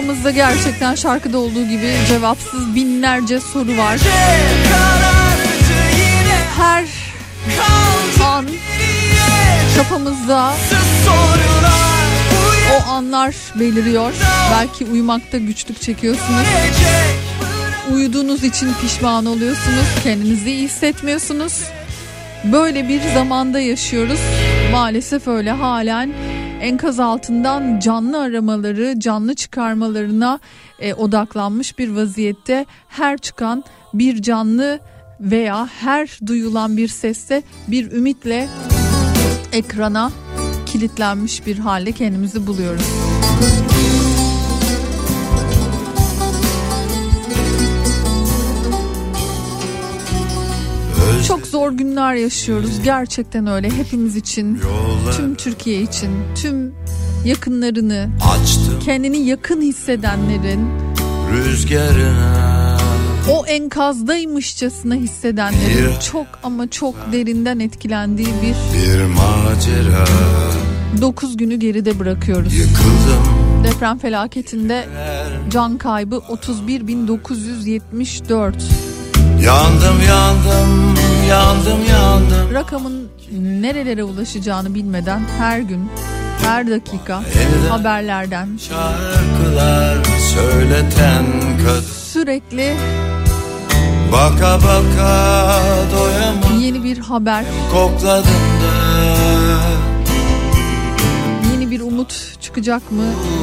Kafamızda gerçekten şarkıda olduğu gibi cevapsız binlerce soru var. Her an kafamızda o anlar beliriyor. Belki uyumakta güçlük çekiyorsunuz. Uyuduğunuz için pişman oluyorsunuz. Kendinizi iyi hissetmiyorsunuz. Böyle bir zamanda yaşıyoruz. Maalesef öyle halen enkaz altından canlı aramaları, canlı çıkarmalarına e, odaklanmış bir vaziyette her çıkan bir canlı veya her duyulan bir seste bir ümitle ekrana kilitlenmiş bir halde kendimizi buluyoruz. Çok zor günler yaşıyoruz. Gerçekten öyle. Hepimiz için tüm Türkiye için tüm yakınlarını Açtım kendini yakın hissedenlerin rüzgarına. o enkazdaymışçasına hissedenlerin Bir- çok ama çok derinden etkilendiği bir Bir macera. 9 günü geride bırakıyoruz. Yıkıldım. Deprem felaketinde can kaybı 31.974. Yandım yandım yandım yandım. Rakamın nerelere ulaşacağını bilmeden her gün, her dakika haberlerden şarkılar söyleten kadın. sürekli Baka baka doyamam yeni bir haber, kokladım da. Yeni bir umut çıkacak mı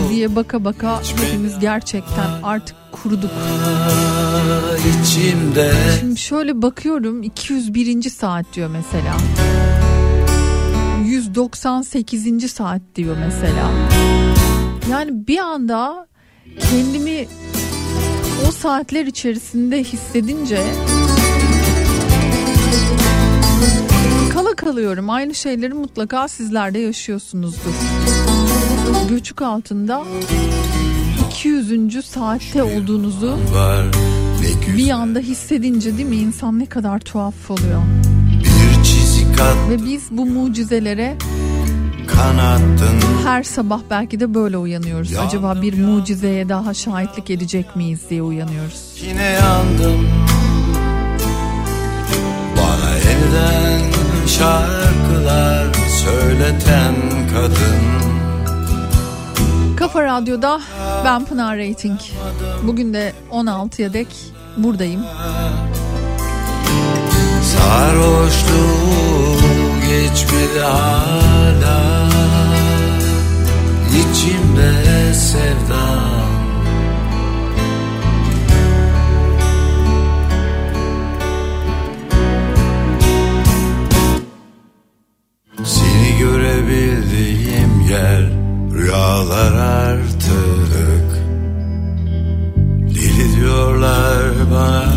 diye baka baka hepimiz gerçekten artık kuruduk. içimde Şimdi şöyle bakıyorum 201. saat diyor mesela. 198. saat diyor mesela. Yani bir anda kendimi o saatler içerisinde hissedince kala kalıyorum. Aynı şeyleri mutlaka sizler de yaşıyorsunuzdur. Göçük altında 200. saatte olduğunuzu bir anda hissedince değil mi insan ne kadar tuhaf oluyor. Ve biz bu mucizelere kanattın her sabah belki de böyle uyanıyoruz. Acaba bir mucizeye daha şahitlik edecek miyiz diye uyanıyoruz. Yine yandım Bana yeniden şarkılar söyleten kadın Kafa Radyo'da ben Pınar Rating. Bugün de 16'ya dek buradayım. Sarhoşluğu geçmedi hala İçimde sevdam rüyalar artık. Deli diyorlar bana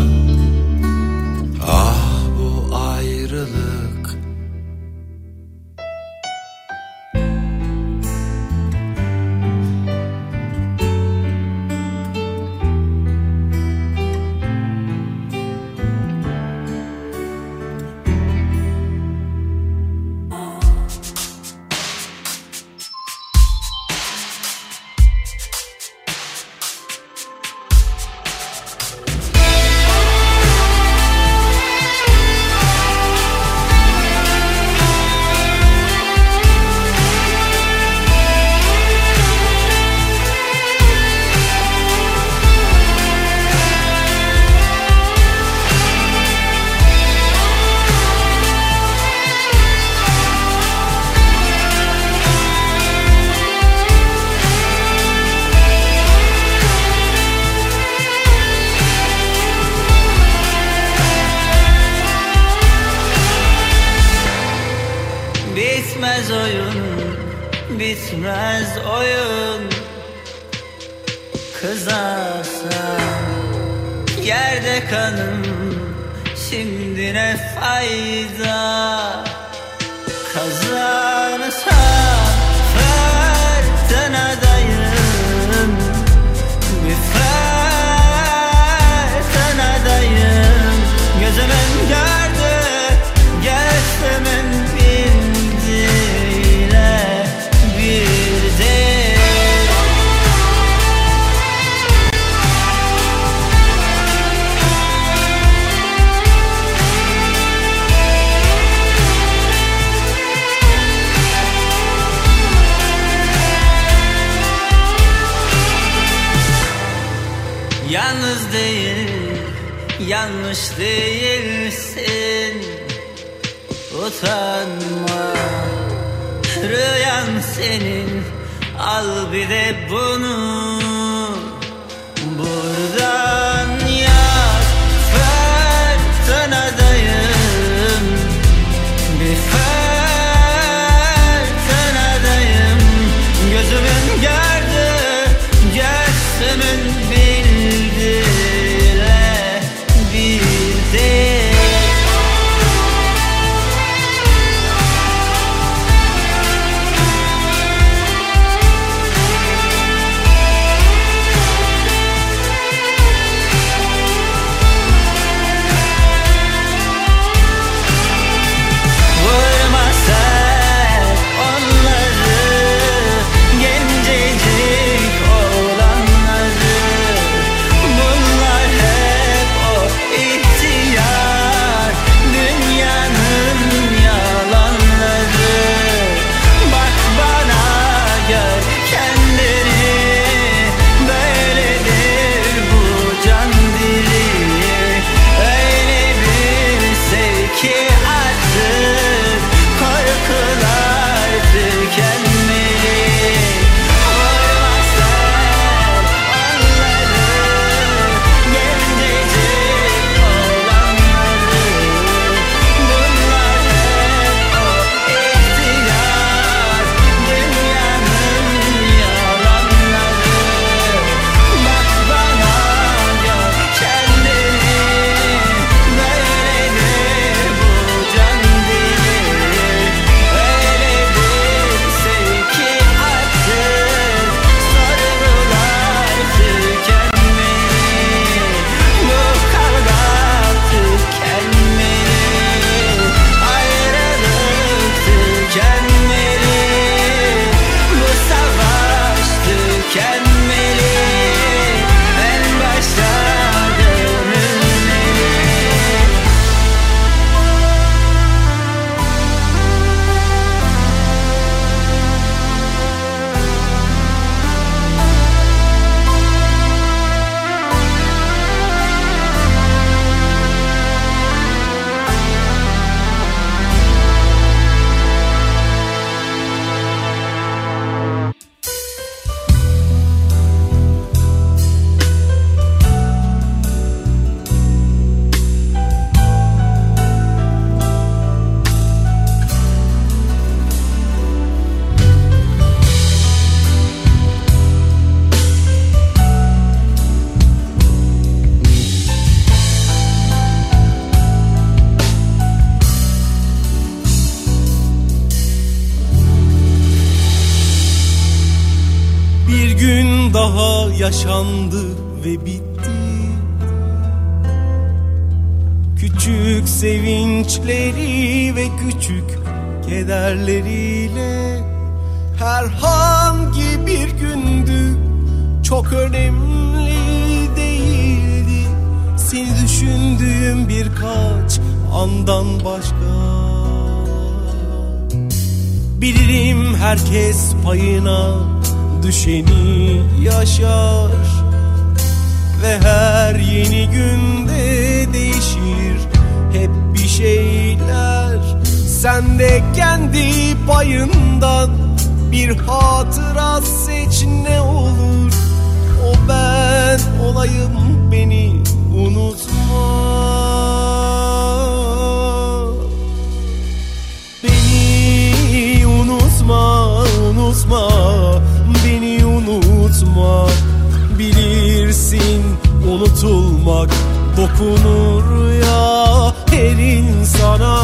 Bilirsin unutulmak dokunur ya her insana.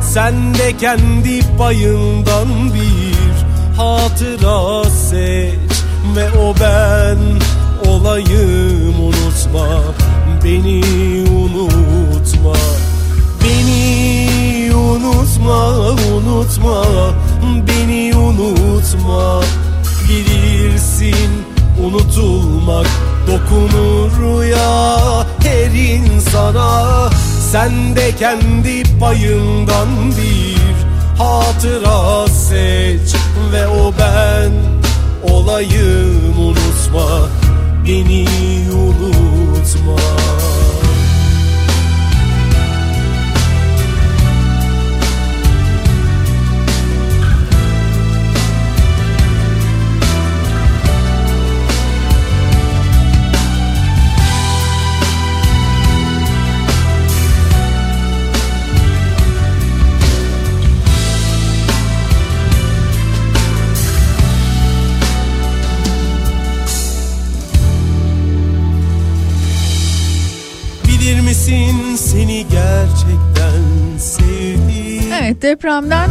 Sen de kendi payından bir hatıra seç Ve o ben olayım unutma Beni unutma Beni unutma, unutma Beni unutma. Bilirsin unutulmak dokunur ya her insana. Sen de kendi payından bir hatıra seç Ve o ben olayım unutma. Beni unutma depremden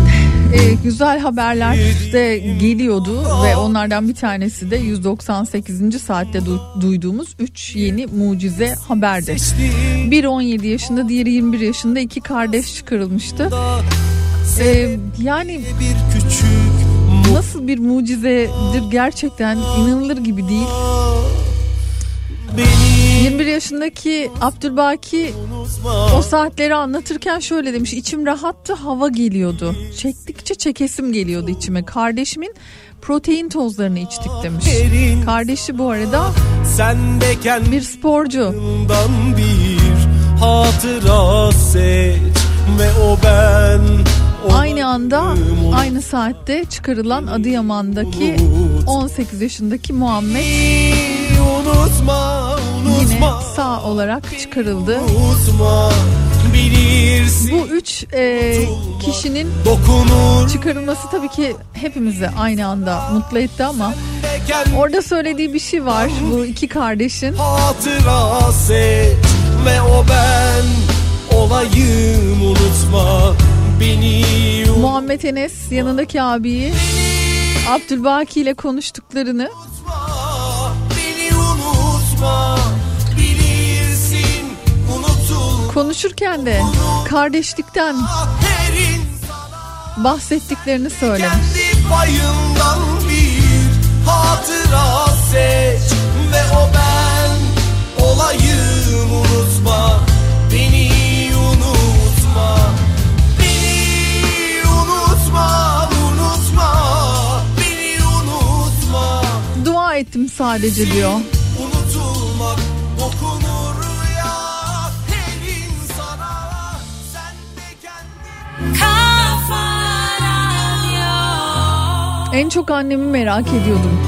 e, güzel haberler de geliyordu ve onlardan bir tanesi de 198. saatte du- duyduğumuz 3 yeni mucize haberdi. Biri 17 yaşında diğeri 21 yaşında iki kardeş çıkarılmıştı. E, yani nasıl bir mucizedir gerçekten inanılır gibi değil. beni 21 yaşındaki Abdülbaki o saatleri anlatırken şöyle demiş içim rahattı hava geliyordu. Çektikçe çekesim geliyordu içime. Kardeşimin protein tozlarını içtik demiş. Kardeşi bu arada bir sporcu. bir hatıra seç ve o ben aynı anda aynı saatte çıkarılan Adıyaman'daki 18 yaşındaki Muhammed. Unutma yine unutma sağ olarak çıkarıldı. Unutma bu üç e, kişinin dokunur. çıkarılması tabii ki hepimizi aynı anda mutlu etti ama Orada söylediği bir şey var. Bu iki kardeşin. hatıra ve o ben olayım unutma beni. Muhammed Enes yanındaki abiyi Abdülbaki ile konuştuklarını unutma beni unutma konuşurken de kardeşlikten bahsettiklerini söylemiş. kendi payından bir hatıra seç ve o ben olayım unutma beni unutma beni unutma unutma beni unutma Dua ettim sadece diyor. unutulmak dokunur En çok annemi merak ediyordum.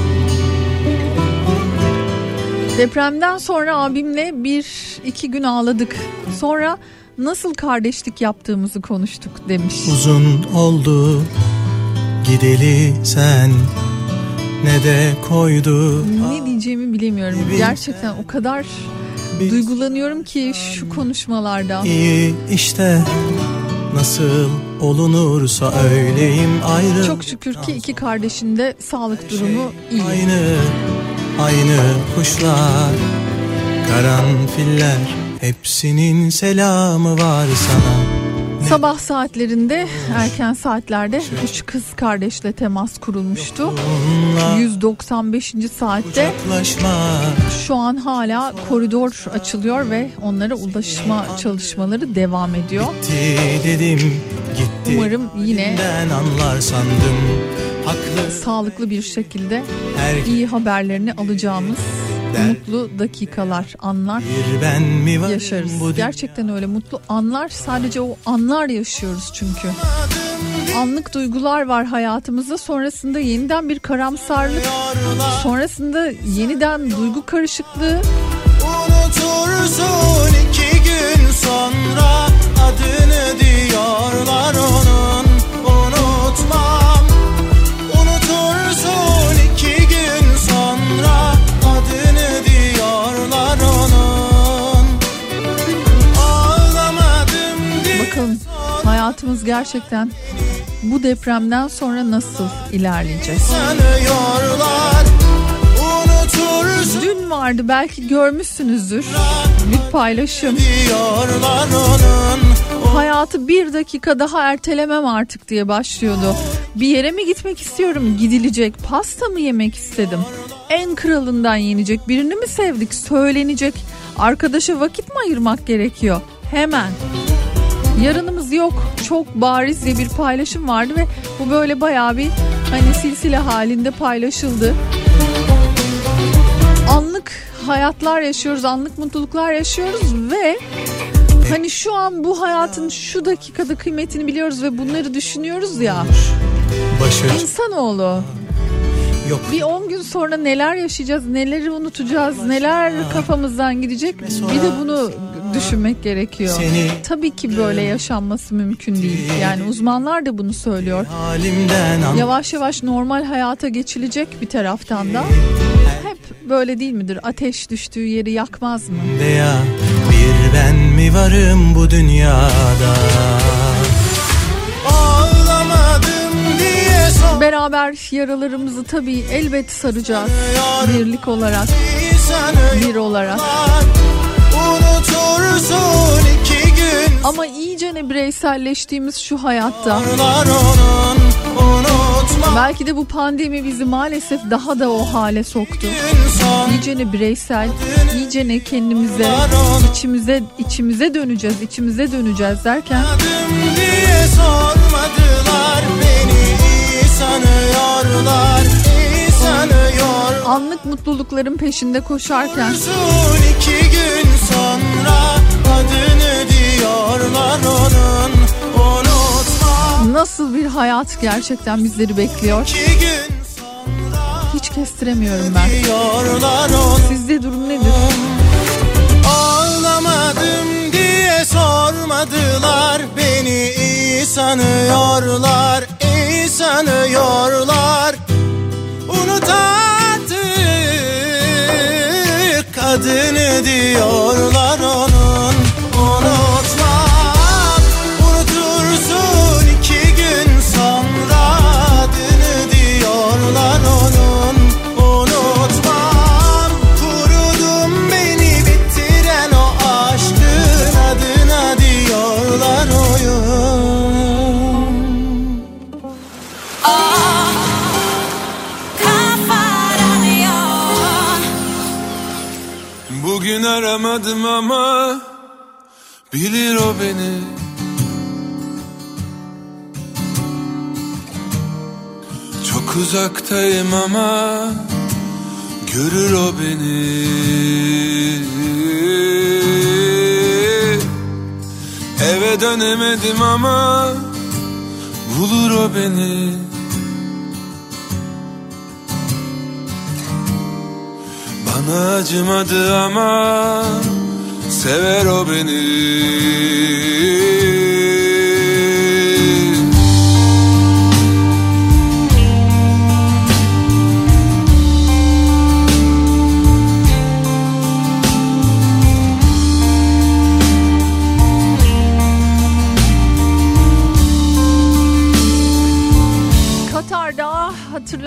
Depremden sonra abimle bir iki gün ağladık. Sonra nasıl kardeşlik yaptığımızı konuştuk demiş. Uzun oldu gideli sen ne de koydu Ne diyeceğimi bilemiyorum. Gerçekten o kadar duygulanıyorum ki şu konuşmalarda. iyi işte nasıl olunursa öyleyim ayrı Çok şükür ki iki kardeşin de sağlık durumu iyi. Aynı, aynı kuşlar, karanfiller Hepsinin selamı var sana Sabah saatlerinde erken saatlerde üç kız kardeşle temas kurulmuştu. 195. saatte şu an hala koridor açılıyor ve onlara ulaşma çalışmaları devam ediyor. gitti dedim gitti Umarım yine sağlıklı bir şekilde iyi haberlerini alacağımız mutlu dakikalar, anlar yaşarız. Gerçekten öyle mutlu anlar sadece o anlar yaşıyoruz çünkü. Anlık duygular var hayatımızda sonrasında yeniden bir karamsarlık sonrasında yeniden duygu karışıklığı Unutursun iki gün sonra adını diyorlar onun hayatımız gerçekten bu depremden sonra nasıl ilerleyecek? Dün vardı belki görmüşsünüzdür bir paylaşım. Hayatı bir dakika daha ertelemem artık diye başlıyordu. Bir yere mi gitmek istiyorum? Gidilecek. Pasta mı yemek istedim? En kralından yenecek. Birini mi sevdik? Söylenecek. Arkadaşa vakit mi ayırmak gerekiyor? Hemen. Yarınımız yok. Çok bariz bir paylaşım vardı ve bu böyle bayağı bir hani silsile halinde paylaşıldı. Anlık hayatlar yaşıyoruz, anlık mutluluklar yaşıyoruz ve hani şu an bu hayatın şu dakikada kıymetini biliyoruz ve bunları düşünüyoruz ya. Başı İnsanoğlu yok bir 10 gün sonra neler yaşayacağız, neleri unutacağız, neler kafamızdan gidecek bir de bunu düşünmek gerekiyor. Seni Tabii ki böyle yaşanması mümkün değil. Yani uzmanlar da bunu söylüyor. Yavaş yavaş normal hayata geçilecek bir taraftan da. Hep böyle değil midir? Ateş düştüğü yeri yakmaz mı? veya bir ben mi varım bu dünyada Beraber yaralarımızı tabii elbet saracağız. Birlik olarak, bir olarak. Unutursun iki gün. Ama iyicene bireyselleştiğimiz şu hayatta. Onun belki de bu pandemi bizi maalesef daha da o hale soktu. gün son. İyicene bireysel, iyicene kendimize, içimize içimize döneceğiz, içimize döneceğiz derken Adım diye sormadılar beni mutlulukların peşinde koşarken Son iki gün sonra adını diyorlar onun Unutma nasıl bir hayat gerçekten bizleri bekliyor? Hiç kestiremiyorum ben. Sizde durum nedir? Ağlamadım diye sormadılar Beni iyi sanıyorlar iyi sanıyorlar Unut adını diyorlar onun Unutmam aramadım ama bilir o beni. Çok uzaktayım ama görür o beni. Eve dönemedim ama bulur o beni Bana acımadı ama sever o beni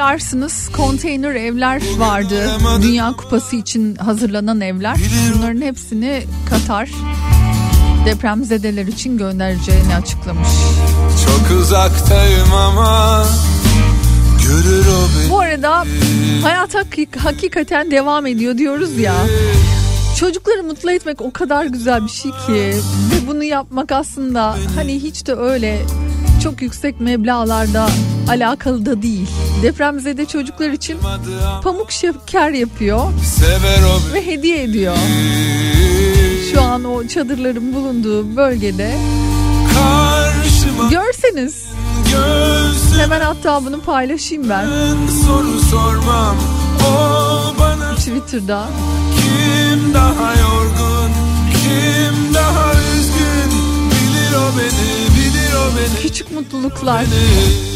hatırlarsınız konteyner evler vardı. Dünya Kupası için hazırlanan evler. Bunların hepsini Katar depremzedeler için göndereceğini açıklamış. Çok uzaktayım ama görür o beni. Bu arada hayat hakik- hakikaten devam ediyor diyoruz ya. Çocukları mutlu etmek o kadar güzel bir şey ki ve bunu yapmak aslında hani hiç de öyle çok yüksek meblağlarda alakalı da değil. Depremzede çocuklar için pamuk şeker yapıyor ve hediye ediyor. Şu an o çadırların bulunduğu bölgede görseniz hemen hatta bunu paylaşayım ben soru sormam. O bana Twitter'da. kim daha yorgun, kim daha üzgün. Bilir o beni, beni. Küçük mutluluklar.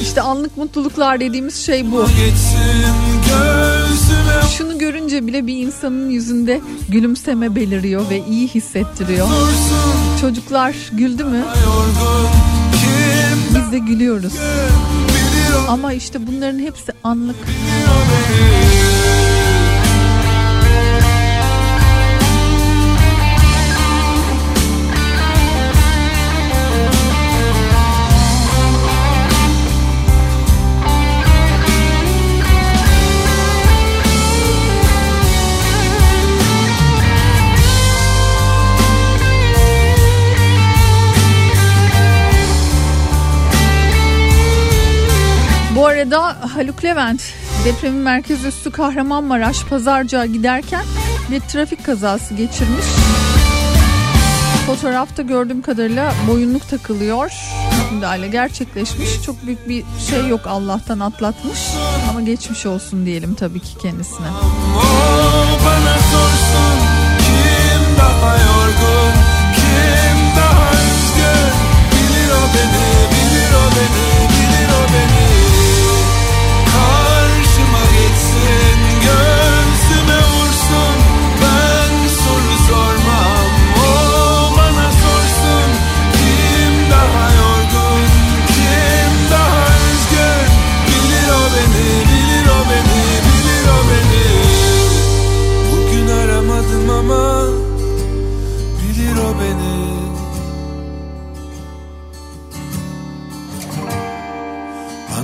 İşte anlık mutluluklar dediğimiz şey bu. Şunu görünce bile bir insanın yüzünde gülümseme beliriyor ve iyi hissettiriyor. vursun Çocuklar güldü mü yorgun. Kim biz de gülüyoruz. o, Ama işte bunların hepsi anlık. bilir o beni. Levent depremin merkez üssü Kahramanmaraş Pazarcığa giderken bir trafik kazası geçirmiş. Fotoğrafta gördüğüm kadarıyla boyunluk takılıyor. Müdahale gerçekleşmiş. Çok büyük bir şey yok Allah'tan atlatmış. Ama geçmiş olsun diyelim tabii ki kendisine. Bana sorsun kim daha yorgun, kim daha üzgün. Bilir o beni, bilir o beni, bilir o beni.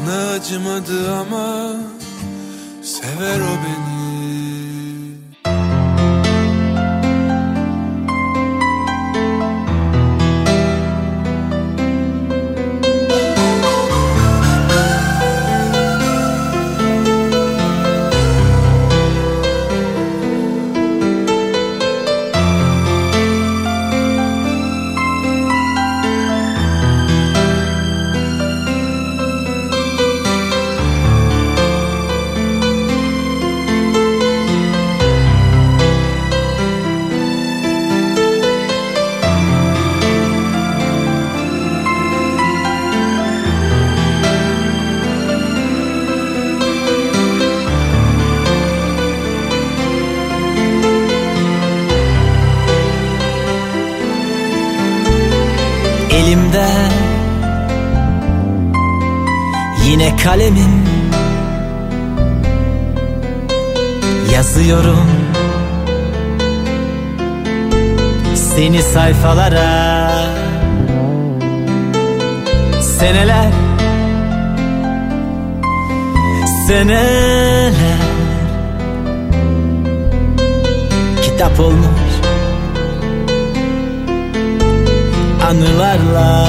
Acımadı ama sever o beni. Elimde. Yine kalemim. Yazıyorum. Seni sayfalara. Seneler. Seneler. Kitap olmuş anılarla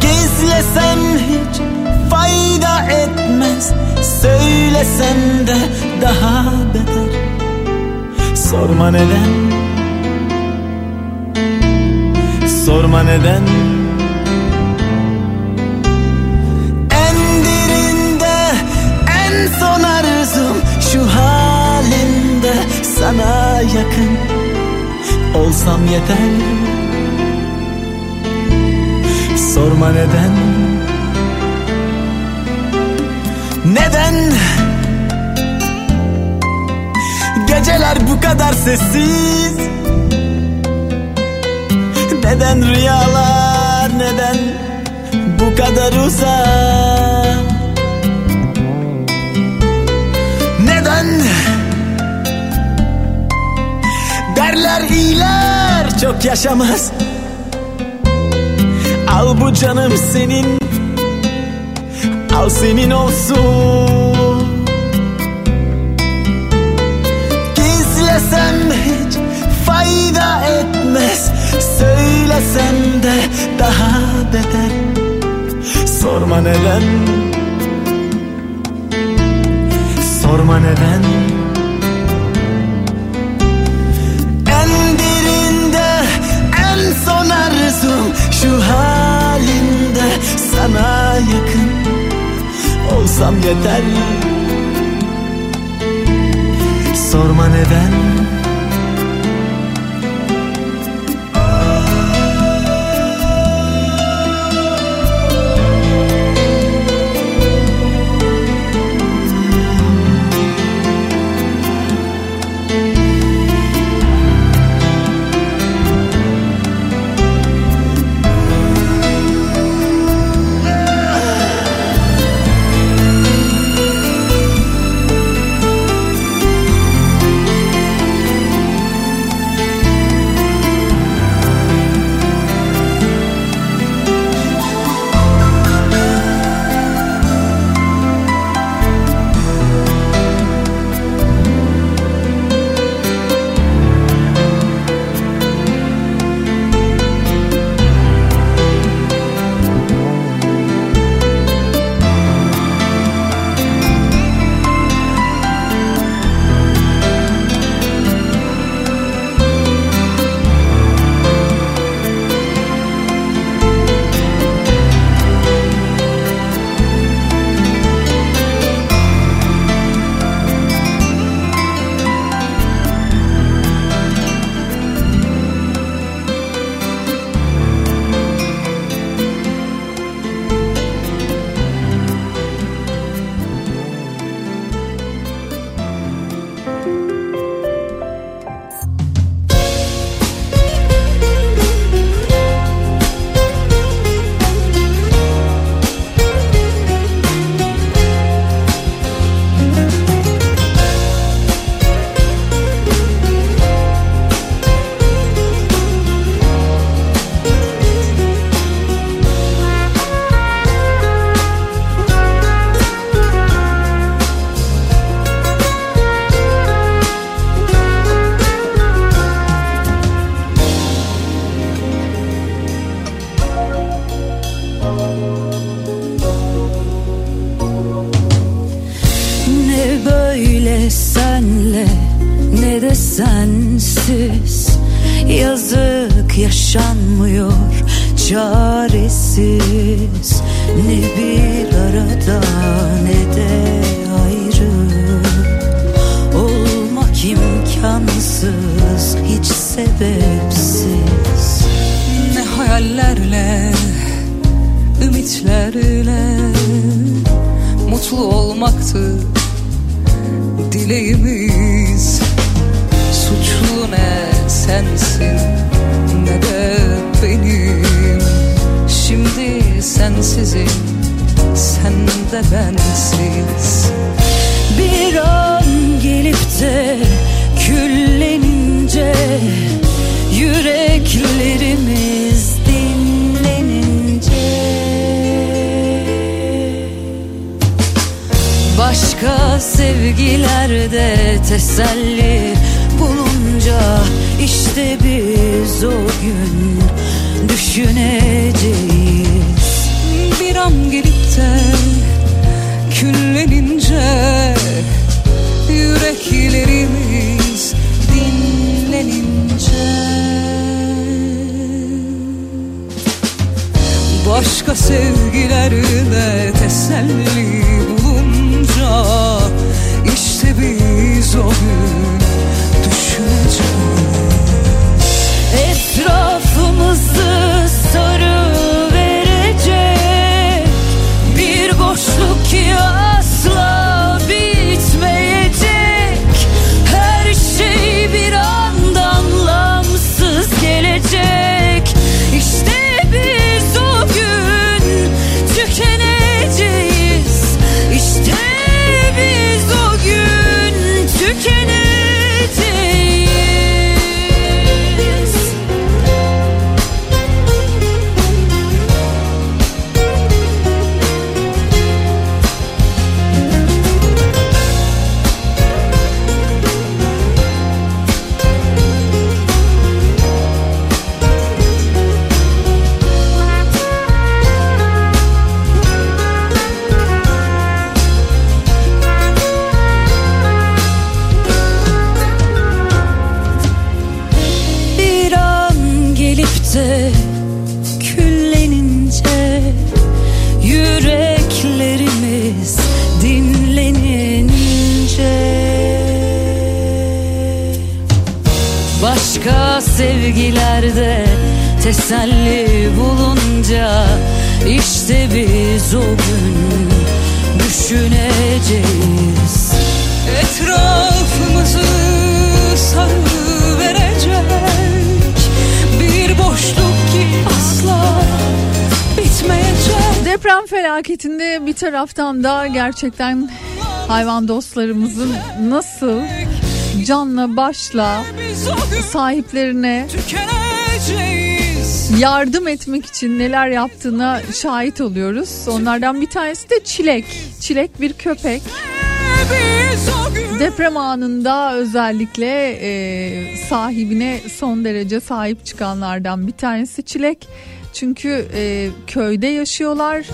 Gizlesem hiç fayda etmez Söylesem de daha beter. Sorma neden? Sorma neden? En derinde en son arzum Şu halinde sana yakın olsam yeter. Sorma neden. Neden? Geceler bu kadar sessiz. Neden rüyalar? Neden bu kadar uzak Derler iyiler çok yaşamaz. Al bu canım senin. Al senin olsun. Gizlesem hiç fayda etmez. Söylesem de daha beter. Sorma neden. Sorma neden arzum Şu halinde sana yakın Olsam yeter. Sorma neden sebepsiz Ne hayallerle, ümitlerle Mutlu olmaktı dileğimiz. Suçlu ne sensin ne de benim. Şimdi sensizim sen de bensiz. Bir an gelip de küllenince Yüreklerimiz dinlenince Başka sevgilerde teselli bulunca işte biz o gün düşüneceğiz. Bir an gelip de küllenince Yüreklerimiz Başka sevgilerde teselli bulunca işte biz o gün düşüneceğiz Etrafımızı teselli bulunca işte biz o gün düşüneceğiz Etrafımızı sarı verecek bir boşluk ki asla bitmeyecek. Deprem felaketinde bir taraftan da gerçekten hayvan dostlarımızın nasıl canla başla sahiplerine. Yardım etmek için neler yaptığına şahit oluyoruz. Onlardan bir tanesi de Çilek. Çilek bir köpek. Deprem anında özellikle e, sahibine son derece sahip çıkanlardan bir tanesi Çilek. Çünkü e, köyde yaşıyorlar.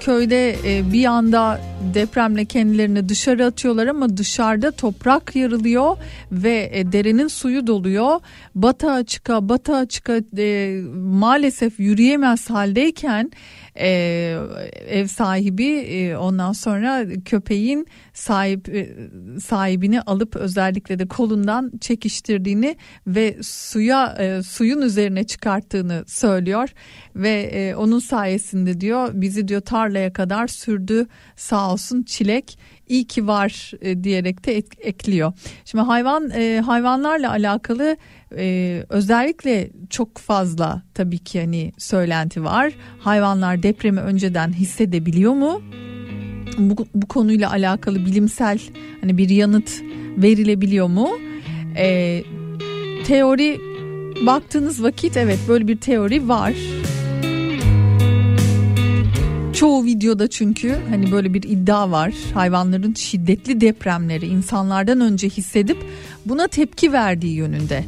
Köyde e, bir anda depremle kendilerini dışarı atıyorlar ama dışarıda toprak yarılıyor ve e, derenin suyu doluyor. Batağa çıka batağa çıka e, maalesef yürüyemez haldeyken e, ev sahibi e, ondan sonra köpeğin sahip e, sahibini alıp özellikle de kolundan çekiştirdiğini ve suya e, suyun üzerine çıkarttığını söylüyor ve e, onun sayesinde diyor bizi diyor tarlaya kadar sürdü sağ olsun çilek iyi ki var e, diyerek de ek- ekliyor. Şimdi hayvan e, hayvanlarla alakalı e, özellikle çok fazla tabii ki hani söylenti var. Hayvanlar depremi önceden hissedebiliyor mu? Bu, bu konuyla alakalı bilimsel hani bir yanıt verilebiliyor mu? E, teori baktığınız vakit evet böyle bir teori var. Çoğu videoda çünkü hani böyle bir iddia var. Hayvanların şiddetli depremleri insanlardan önce hissedip buna tepki verdiği yönünde.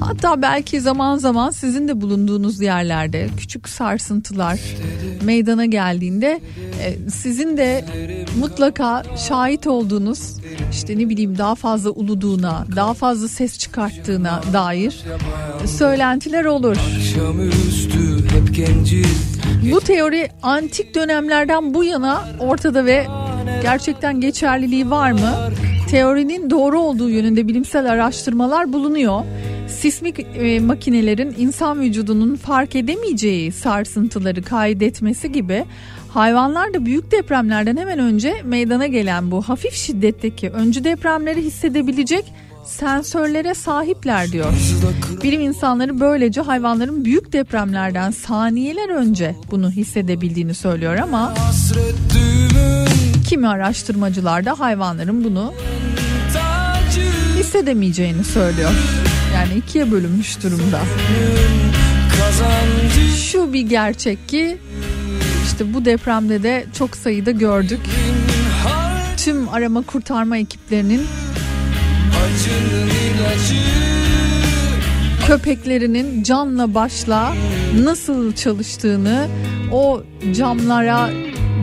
Hatta belki zaman zaman sizin de bulunduğunuz yerlerde küçük sarsıntılar meydana geldiğinde e, sizin de mutlaka şahit olduğunuz işte ne bileyim daha fazla uluduğuna, daha fazla ses çıkarttığına dair söylentiler olur. Akşamüstü Bu teori antik dönemlerden bu yana ortada ve gerçekten geçerliliği var mı? Teorinin doğru olduğu yönünde bilimsel araştırmalar bulunuyor. Sismik e, makinelerin insan vücudunun fark edemeyeceği sarsıntıları kaydetmesi gibi hayvanlar da büyük depremlerden hemen önce meydana gelen bu hafif şiddetteki öncü depremleri hissedebilecek sensörlere sahipler diyor. Bilim insanları böylece hayvanların büyük depremlerden saniyeler önce bunu hissedebildiğini söylüyor ama kimi araştırmacılar da hayvanların bunu hissedemeyeceğini söylüyor. Yani ikiye bölünmüş durumda. Şu bir gerçek ki işte bu depremde de çok sayıda gördük. Tüm arama kurtarma ekiplerinin köpeklerinin canla başla nasıl çalıştığını o camlara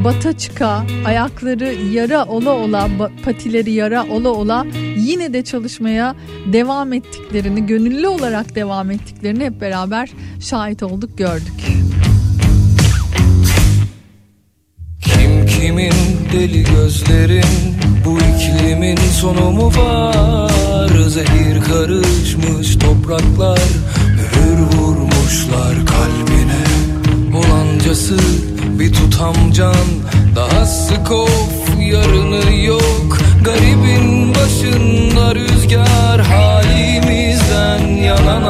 bata çıka ayakları yara ola ola patileri yara ola ola yine de çalışmaya devam ettiklerini gönüllü olarak devam ettiklerini hep beraber şahit olduk gördük. Kim kimin deli gözlerin Bu iklimin sonu mu var? Zehir karışmış topraklar Mühür vurmuşlar kalbine. Olancası bir tutam can Daha sık of yarını yok. Garibin başında rüzgar Halimizden yanan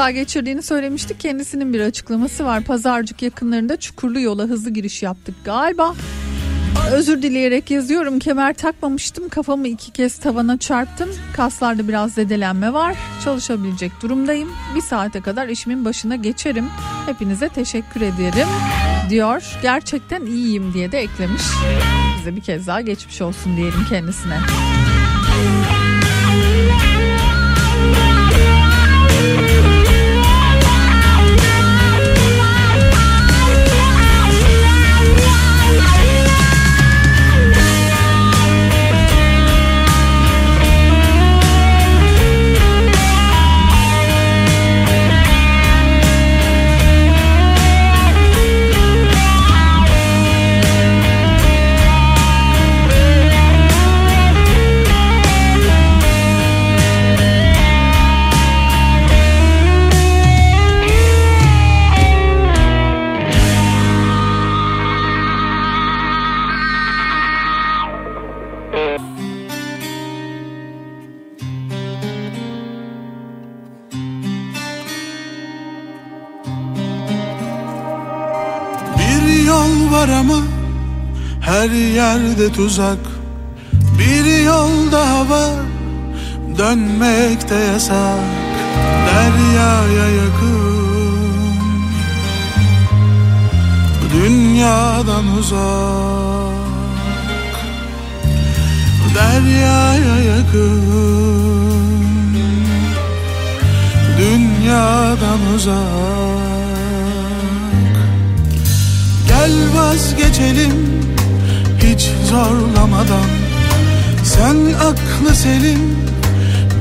kaza geçirdiğini söylemiştik. Kendisinin bir açıklaması var. Pazarcık yakınlarında çukurlu yola hızlı giriş yaptık galiba. Özür dileyerek yazıyorum. Kemer takmamıştım. Kafamı iki kez tavana çarptım. Kaslarda biraz zedelenme var. Çalışabilecek durumdayım. Bir saate kadar işimin başına geçerim. Hepinize teşekkür ederim diyor. Gerçekten iyiyim diye de eklemiş. Bize bir kez daha geçmiş olsun diyelim kendisine. Her yerde tuzak. Bir yol daha var dönmek de yasak. Deryaya yakın Dünyadan uzak. Deryaya yakın Dünyadan uzak. Gel vazgeçelim hiç zorlamadan. Sen aklı selim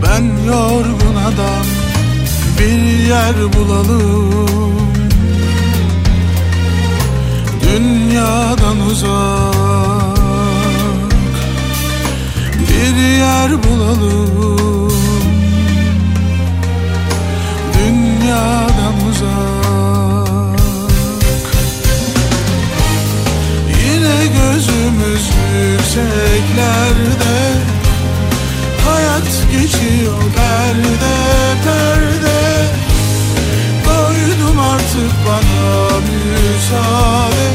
ben yorgun adam. Bir yer bulalım. Dünyadan uzak. Bir yer bulalım. Dünyadan uzak gözümüz yükseklerde. Hayat geçiyor perde perde. Doydum artık bana müsaade.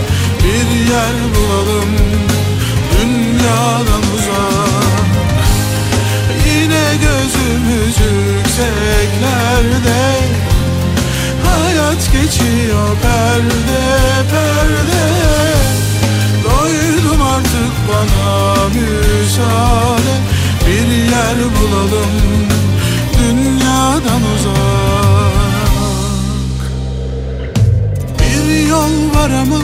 Bir yer bulalım dünyadan yer bulalım dünyadan uzak. Bir yol var ama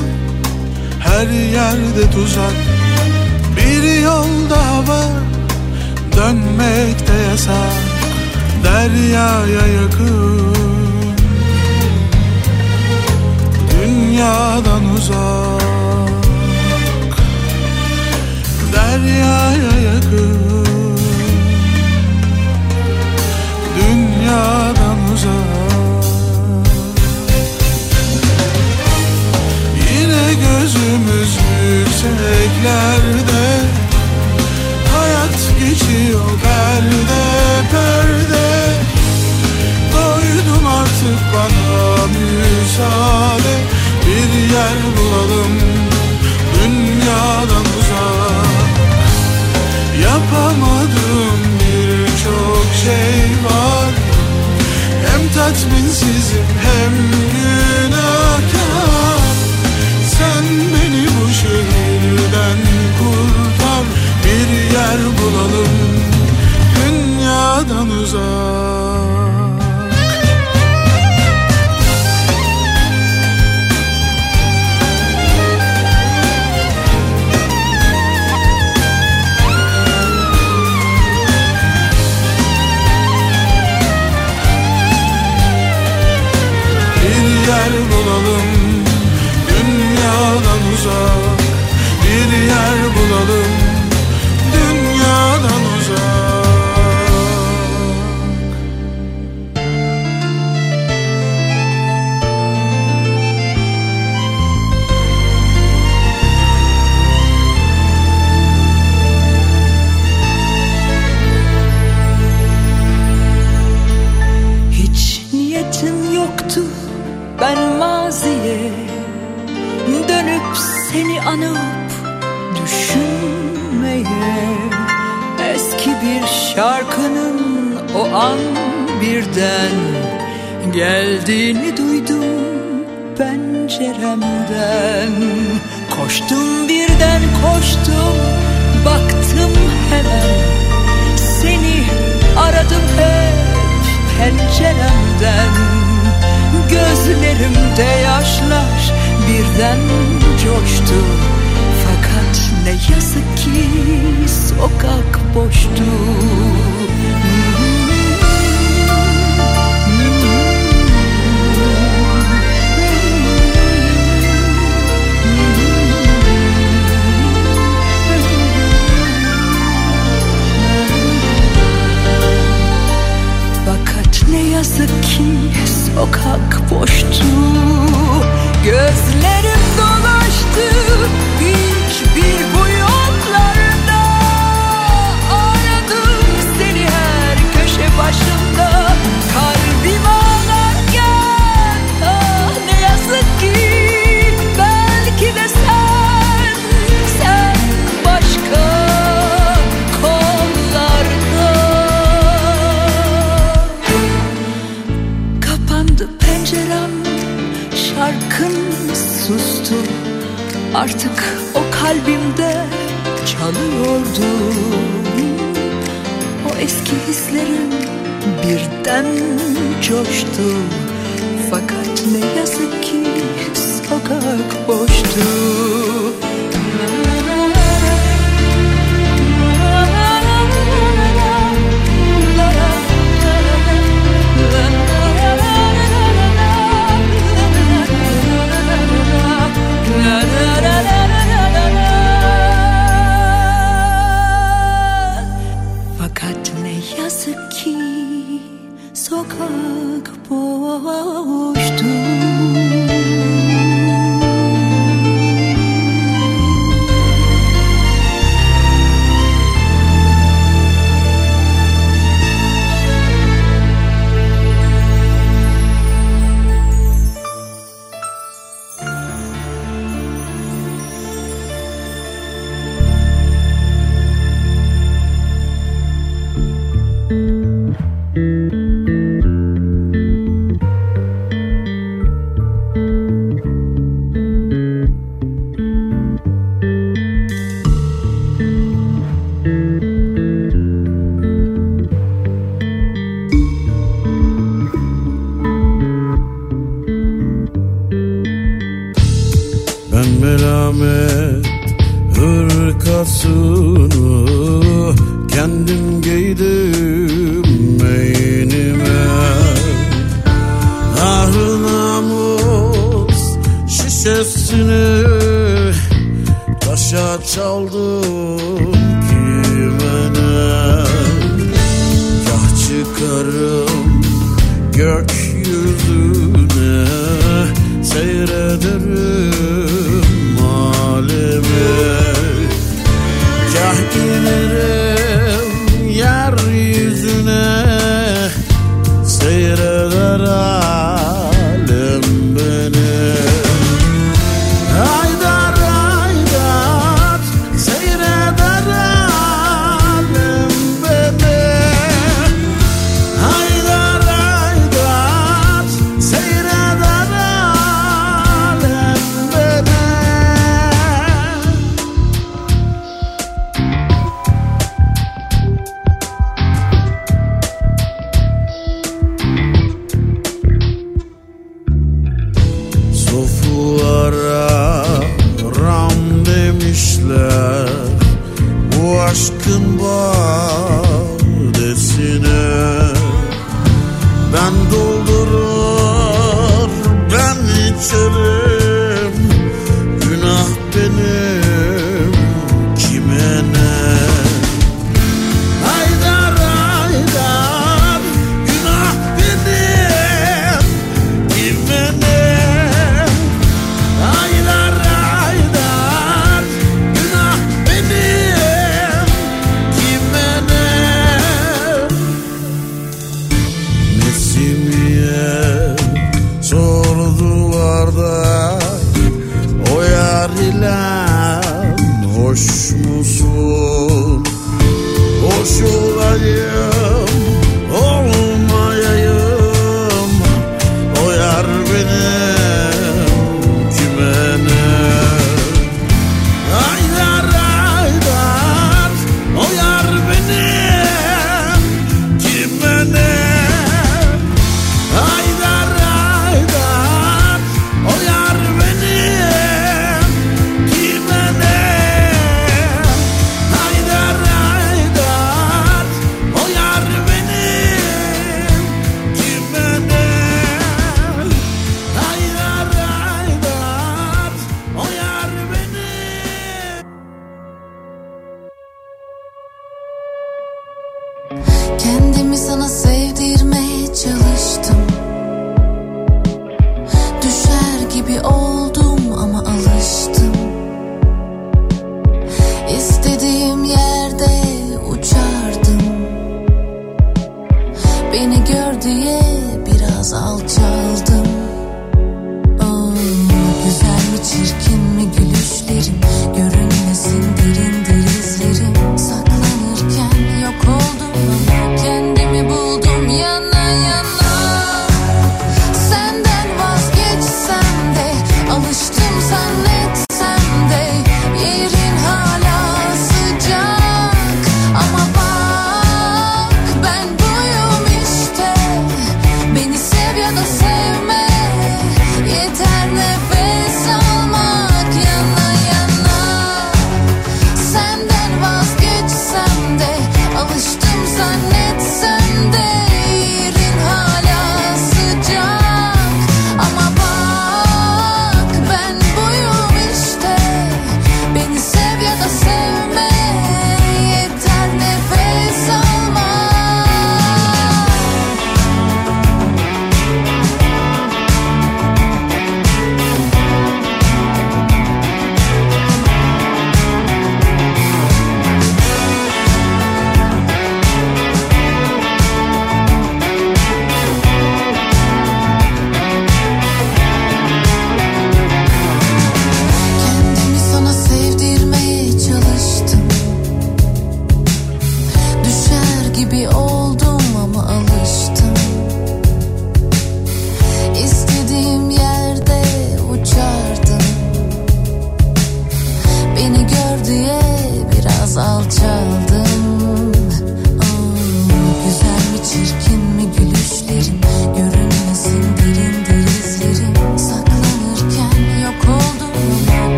her yerde tuzak. Bir yol daha var dönmek de yasak. Deryaya yakın. Dünyadan uzak. Deryaya yakın Dünyadan uzak. Yine gözümüz yükseklerde. Hayat geçiyor perde perde. Doydum artık bana müsaade. Bir yer bulalım dünyadan uzak. Yapamadığım birçok şey var tatminsizim hem günahkar. Sen beni bu şehirden kurtar. Bir yer bulalım dünyadan uzak yer bulalım dünyadan uzak Bir yer bulalım Geldiğini duydum penceremden. Koştum birden koştum baktım hemen. Seni aradım hep penceremden. Gözlerimde yaşlar birden coştu. Fakat ne yazık ki sokak boştu. sokak boştu. Gözleri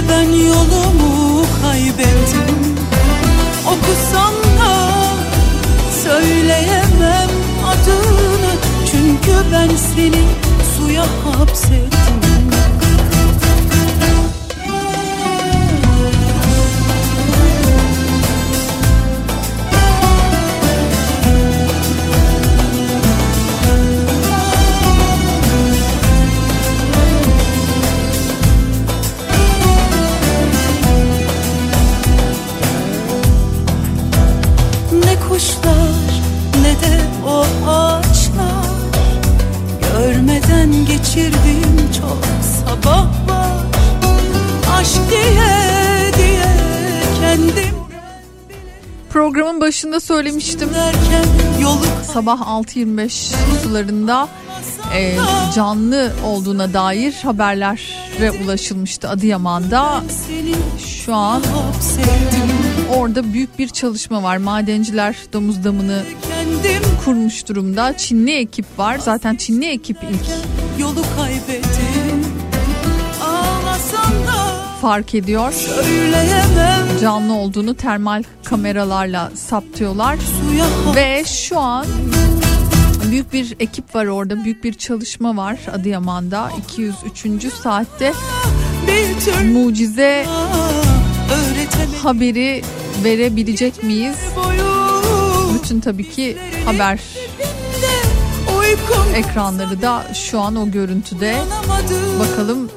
de ben yolumu kaybettim Okusam da söyleyemem adını. Çünkü ben seni suya hapsettim başında söylemiştim. Sabah 6.25 sularında e, canlı olduğuna dair haberlere ulaşılmıştı Adıyaman'da. Şu an orada büyük bir çalışma var. Madenciler domuz damını kurmuş durumda. Çinli ekip var. Zaten Çinli ekip ilk fark ediyor. Canlı olduğunu termal kameralarla saptıyorlar. Ve şu an büyük bir ekip var orada. Büyük bir çalışma var Adıyaman'da. 203. saatte mucize haberi verebilecek miyiz? Bütün tabii ki haber ekranları da şu an o görüntüde. Bakalım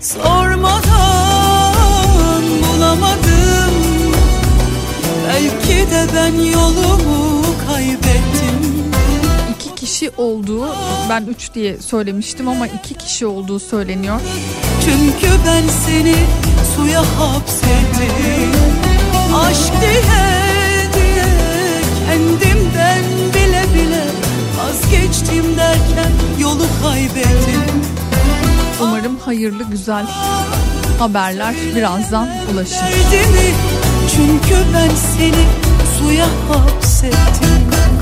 Sormadan bulamadım. Belki de ben yolumu kaybettim. İki kişi olduğu ben üç diye söylemiştim ama iki kişi olduğu söyleniyor. Çünkü ben seni suya hapsettim. Aşk diye diye kendimden bile bile Vazgeçtim derken yolu kaybettim hayırlı güzel haberler birazdan ulaşır. Çünkü ben seni suya hapsettim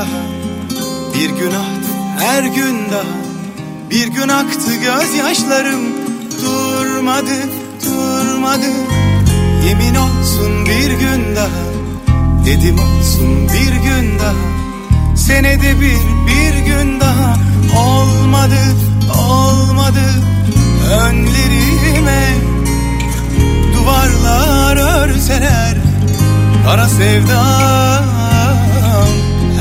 daha. Bir gün aktı her gün daha. Bir gün aktı gözyaşlarım Durmadı durmadı. Yemin olsun bir gün daha Dedim olsun bir gün daha. Senede bir bir gün daha. Olmadı olmadı. Önlerime Duvarlar örseler Kara sevdam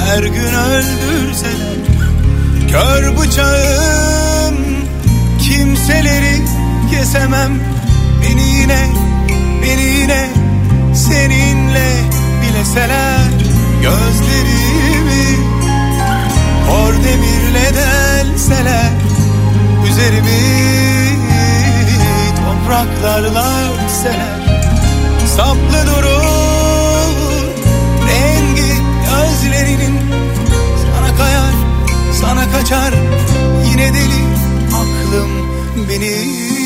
her gün öldürseler Kör bıçağım. Kimseleri kesemem. Beni yine, beni yine seninle bileseler Gözlerimi kor demirle delseler Üzerimi topraklarla örtseler. Saplı durur rengi gözlerinin Sana kayar sana kaçar. Yine deli aklım benim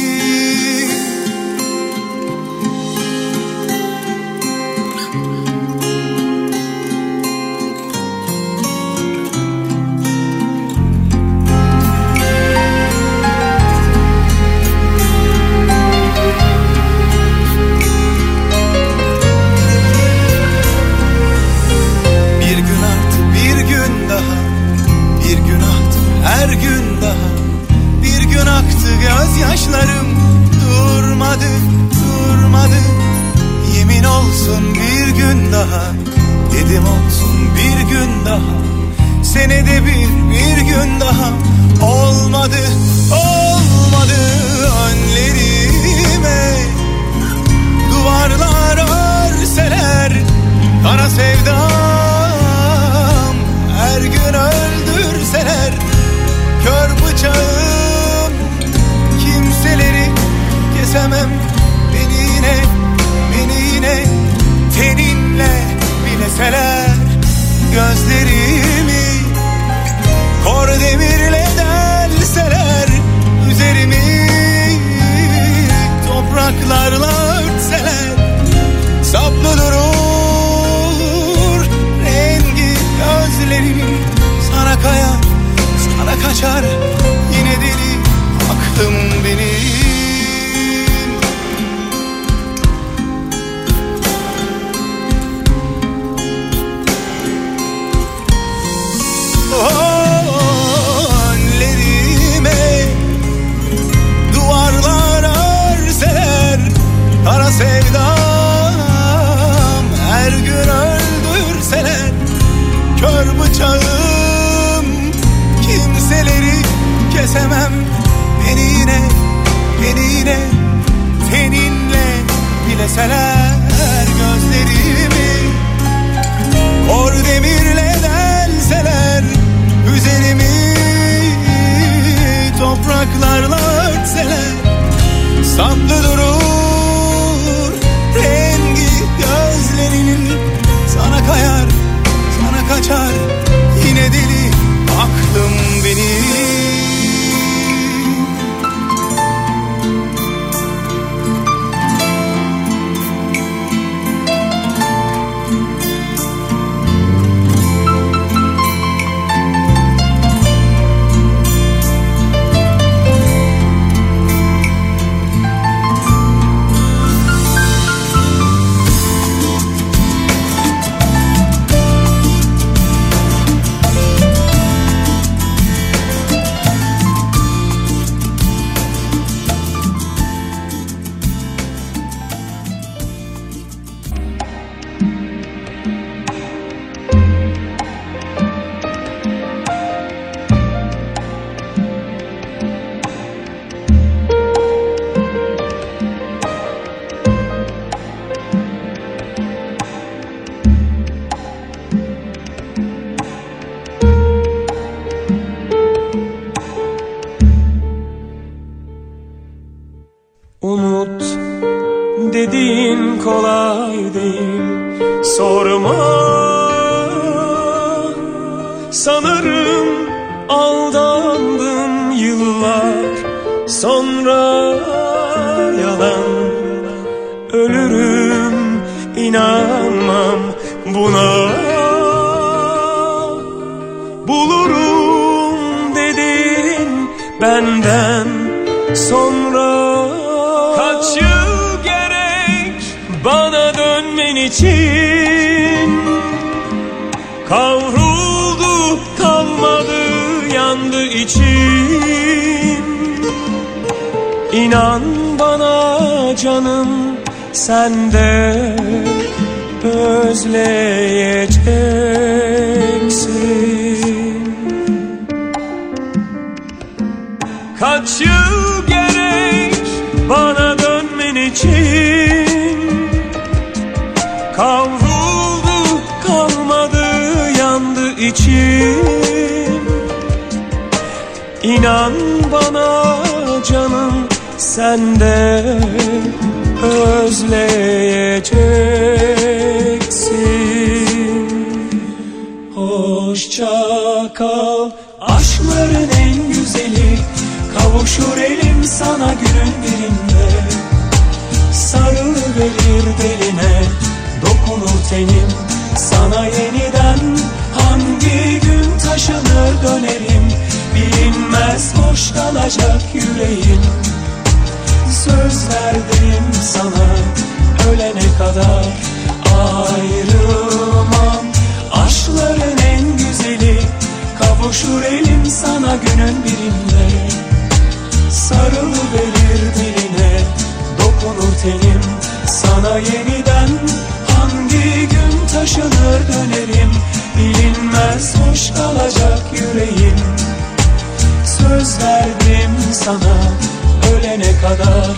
ölene kadar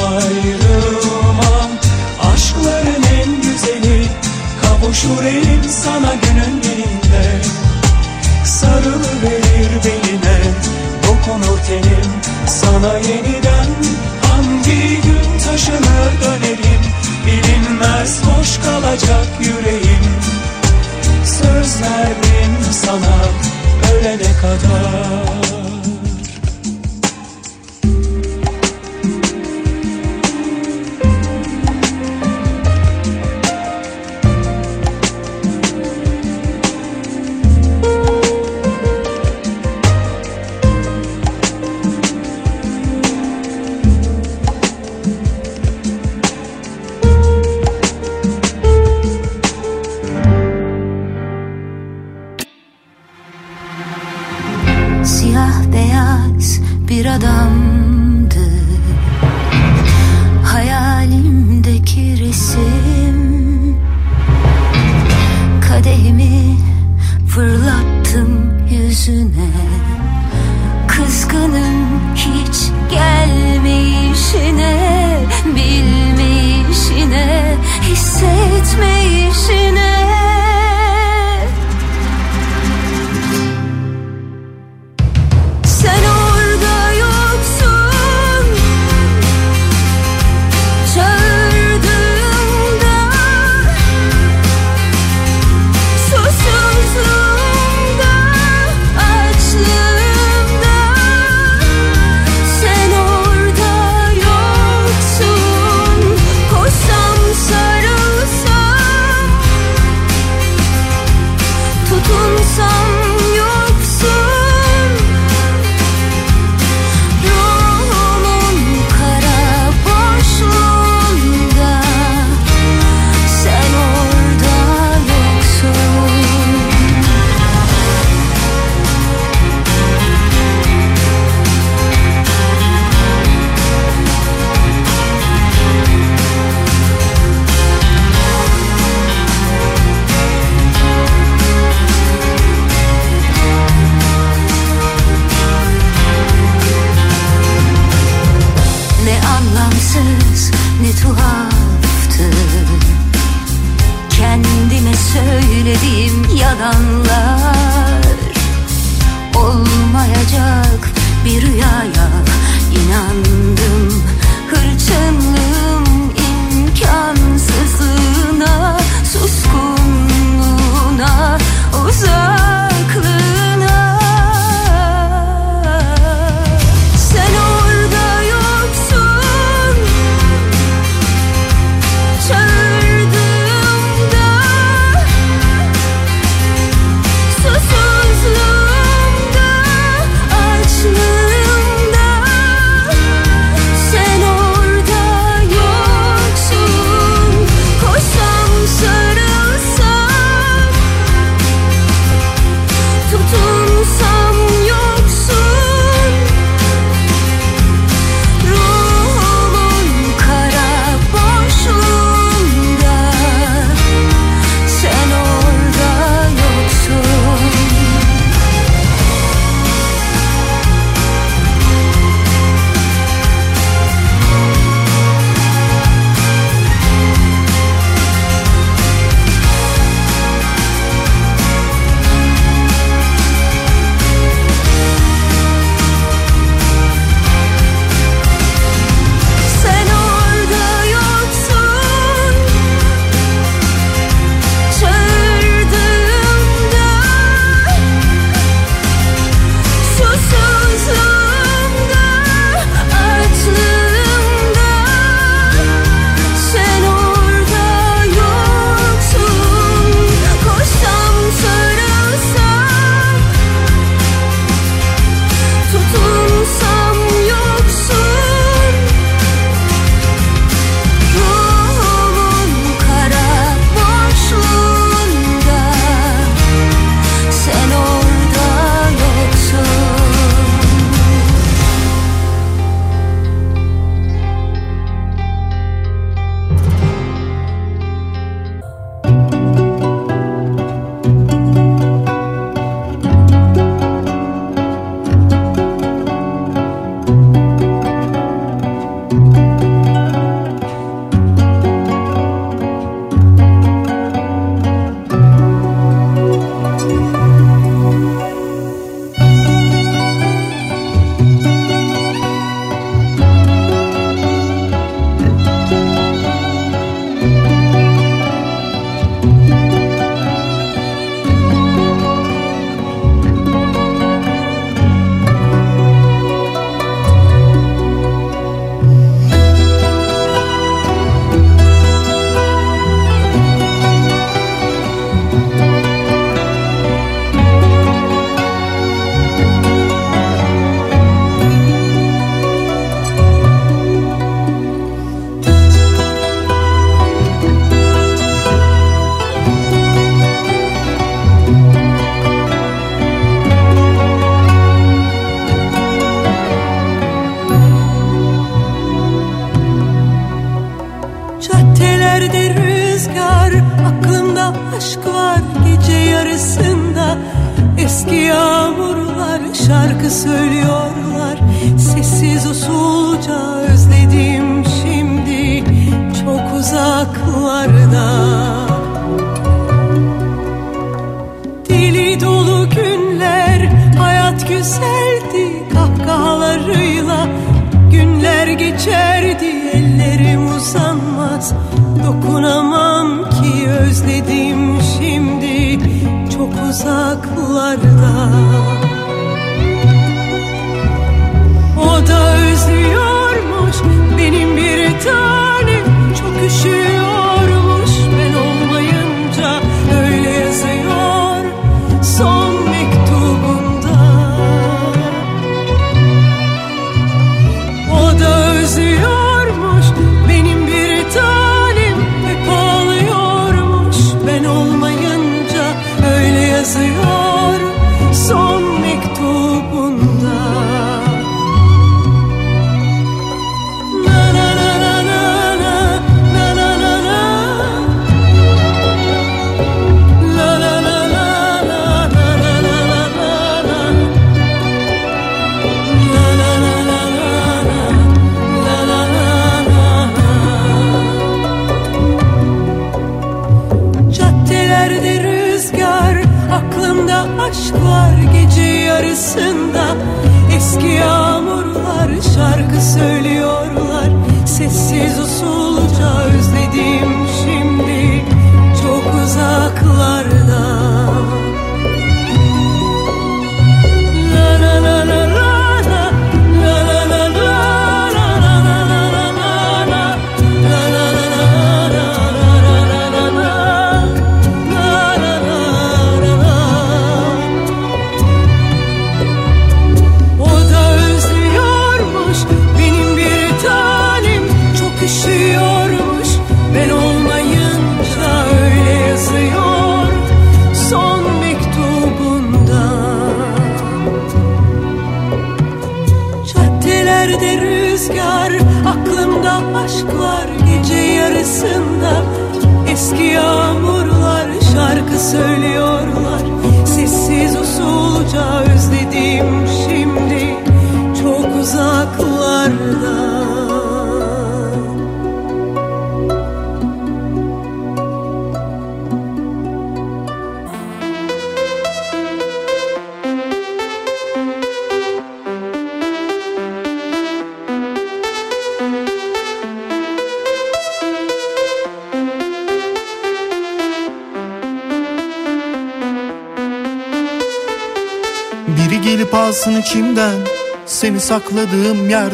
ayrılmam. Aşkların en güzeli kavuşur elim sana günün birinde. Sarılıverir beline dokunur tenim sana yeniden. Hangi gün taşınır dönerim bilinmez boş kalacak yüreğim. Söz verdim sana ölene kadar.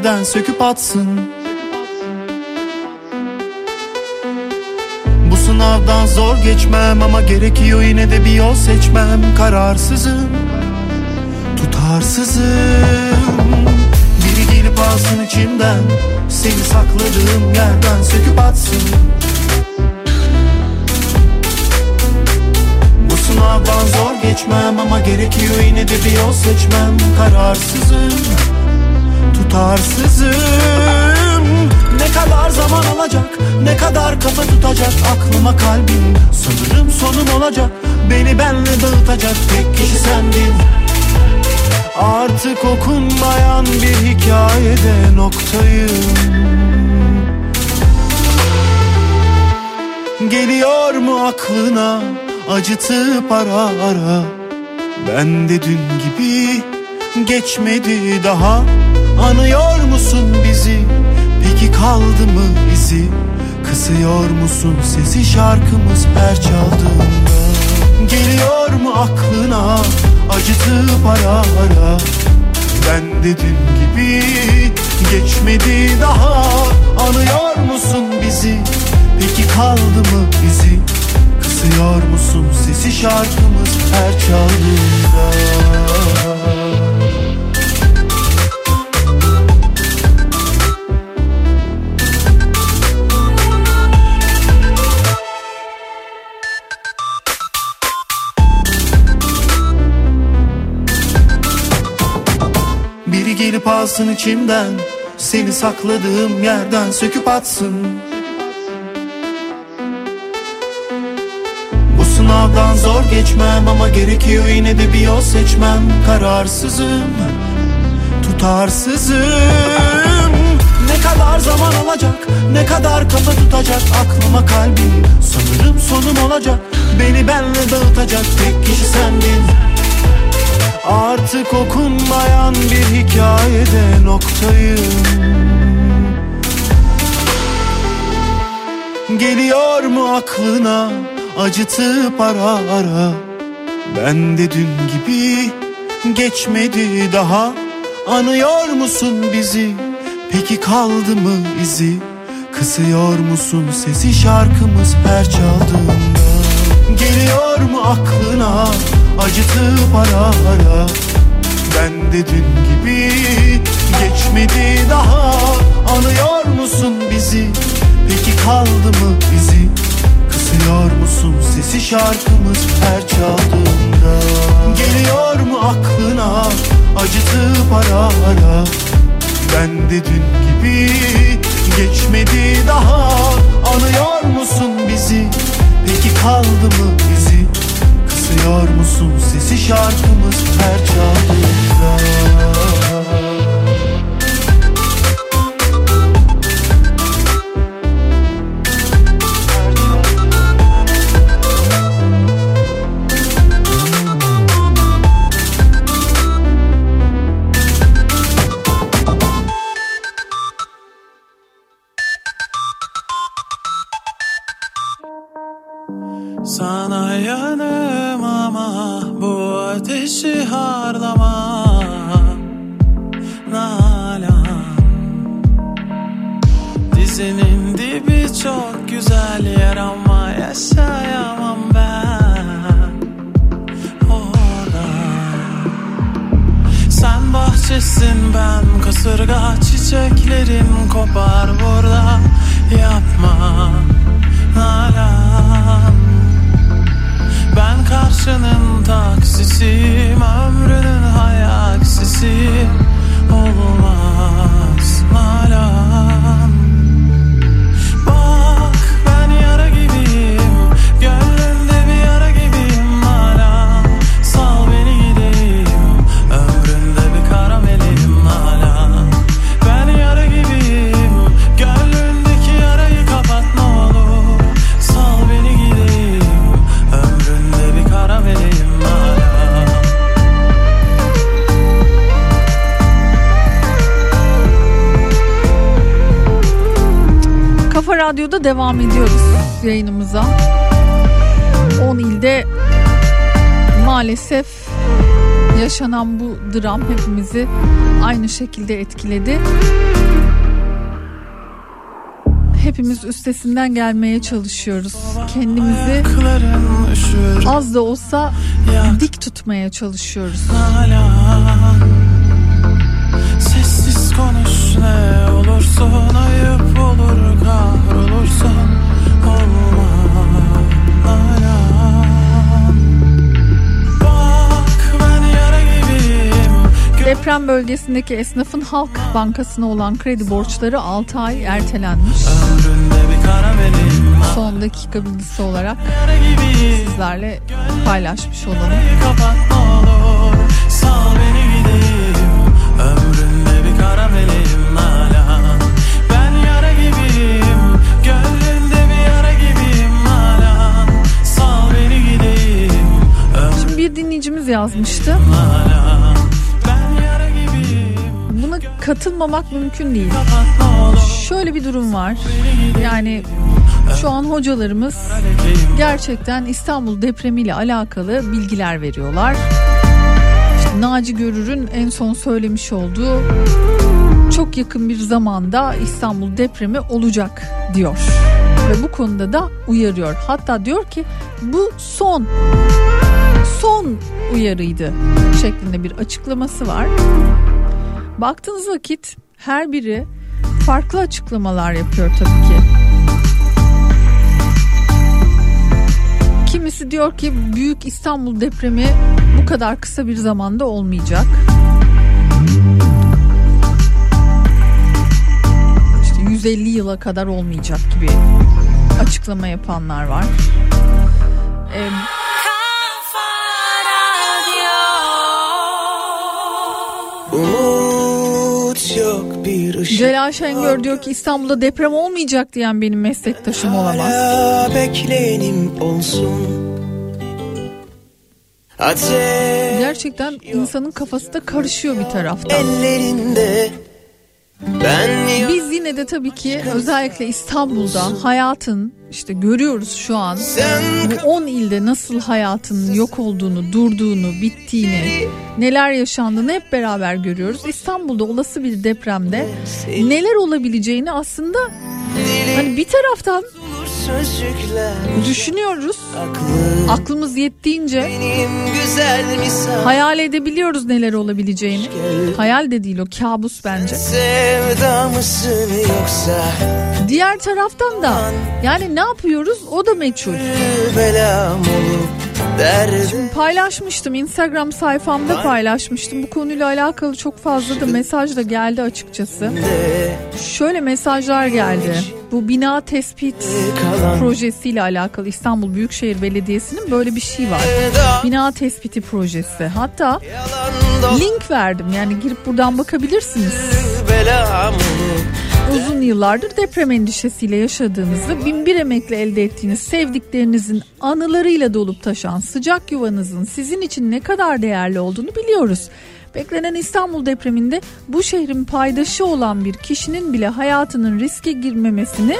Yerden söküp atsın. Bu sınavdan zor geçmem ama gerekiyor yine de bir yol seçmem. Kararsızım, tutarsızım. Biri gelip alsın içimden Seni sakladığım yerden söküp atsın. Bu sınavdan zor geçmem ama gerekiyor yine de bir yol seçmem. Kararsızım, tutarsızım. Ne kadar zaman alacak, ne kadar kafa tutacak Aklıma kalbim, sanırım sonum olacak Beni benle dağıtacak tek kişi sendin. Artık okunmayan bir hikayede noktayım. Geliyor mu aklına acıtıp ara ara? Ben de dün gibi geçmedi daha Anıyor musun bizi? Peki kaldı mı izi Kısıyor musun sesi şarkımız her çaldığında? Geliyor mu aklına acıtıp ara ara? Ben de dün gibi geçmedi daha. Anıyor musun bizi? Peki kaldı mı izi Kısıyor musun sesi şarkımız her çaldığında Gelip alsın içimden. Seni sakladığım yerden söküp atsın. Sınavdan zor geçmem ama gerekiyor yine de bir yol seçmem. Kararsızım, tutarsızım. Ne kadar zaman alacak, ne kadar kafa tutacak Aklıma kalbim, sanırım sonum olacak Beni benle dağıtacak tek kişi sendin Artık okunmayan bir hikayede noktayım. Geliyor mu aklına acıtıp ara ara? Ben de dün gibi geçmedi daha. Anıyor musun bizi? Peki kaldı mı izi? Kısıyor musun sesi şarkımız her çaldığında? Geliyor mu aklına acıtıp ara ara Ben de dün gibi geçmedi daha. Anıyor musun bizi? Peki kaldı mı izi Kısıyor musun sesi şarkımız her çaldığında? Geliyor mu aklına acıtıp ara ara Ben de dün gibi geçmedi daha. Anıyor musun bizi? Peki kaldı mı izi Kısıyor musun sesi şarkımız her çaldığında kasırga çiçeklerin kopar burada. Yapma Nalan. Ben karşının taksisiyim Ömrünün hayaksisi Olmaz nalan Radyo'da devam ediyoruz yayınımıza. 10 ilde maalesef yaşanan bu dram hepimizi aynı şekilde etkiledi. Hepimiz üstesinden gelmeye çalışıyoruz. Kendimizi az da olsa dik tutmaya çalışıyoruz. Sessiz konuş olursun Ayıp olur gibiyim Deprem bölgesindeki esnafın Halk Bankası'na olan kredi borçları 6 ay ertelenmiş. Son dakika bilgisi olarak sizlerle paylaşmış olalım. Kapat olur Sal beni bir dinleyicimiz yazmıştı. Buna katılmamak mümkün değil. Şöyle bir durum var. Yani şu an hocalarımız gerçekten İstanbul depremiyle alakalı bilgiler veriyorlar. İşte Naci Görür'ün en son söylemiş olduğu çok yakın bir zamanda İstanbul depremi olacak diyor. Ve bu konuda da uyarıyor. Hatta diyor ki bu son son uyarıydı şeklinde bir açıklaması var. Baktığınız vakit her biri farklı açıklamalar yapıyor tabii ki. Kimisi diyor ki büyük İstanbul depremi bu kadar kısa bir zamanda olmayacak. İşte 150 yıla kadar olmayacak gibi açıklama yapanlar var. Ee, Celal Şengör diyor ki İstanbul'da deprem olmayacak diyen benim meslektaşım olamaz. Hala bekleyenim olsun Gerçekten insanın kafası da karışıyor bir taraftan. ellerinde Biz yine de tabii ki özellikle İstanbul'da hayatın işte görüyoruz şu an bu 10 ilde nasıl hayatın yok olduğunu, durduğunu, bittiğini, neler yaşandığını hep beraber görüyoruz. İstanbul'da olası bir depremde neler olabileceğini aslında hani bir taraftan düşünüyoruz. Aklımız yettiğince hayal edebiliyoruz neler olabileceğini. Hayal de değil o kabus bence. Yoksa Diğer taraftan da yani ne yapıyoruz o da meçhul. derdim Paylaşmıştım Instagram sayfamda paylaşmıştım. Bu konuyla alakalı çok fazla da mesaj da geldi açıkçası. Şöyle mesajlar geldi. Bu bina tespit projesiyle alakalı İstanbul Büyükşehir Belediyesi'nin böyle bir şey var. Bina tespiti projesi. Hatta link verdim yani girip buradan bakabilirsiniz. Uzun yıllardır deprem endişesiyle yaşadığınızı, binbir emekle elde ettiğiniz sevdiklerinizin anılarıyla dolup taşan sıcak yuvanızın sizin için ne kadar değerli olduğunu biliyoruz. Beklenen İstanbul depreminde bu şehrin paydaşı olan bir kişinin bile hayatının riske girmemesini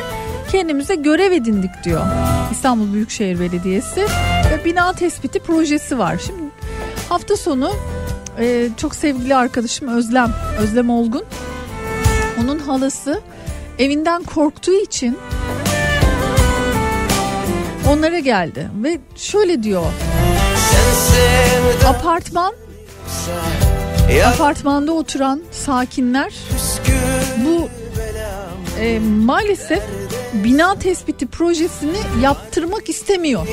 kendimize görev edindik diyor. İstanbul Büyükşehir Belediyesi ve bina tespiti projesi var. Şimdi hafta sonu e, çok sevgili arkadaşım Özlem, Özlem Olgun onun halası evinden korktuğu için onlara geldi ve şöyle diyor. Apartman apartmanda oturan sakinler bu e, maalesef bina tespiti projesini yaptırmak istemiyor.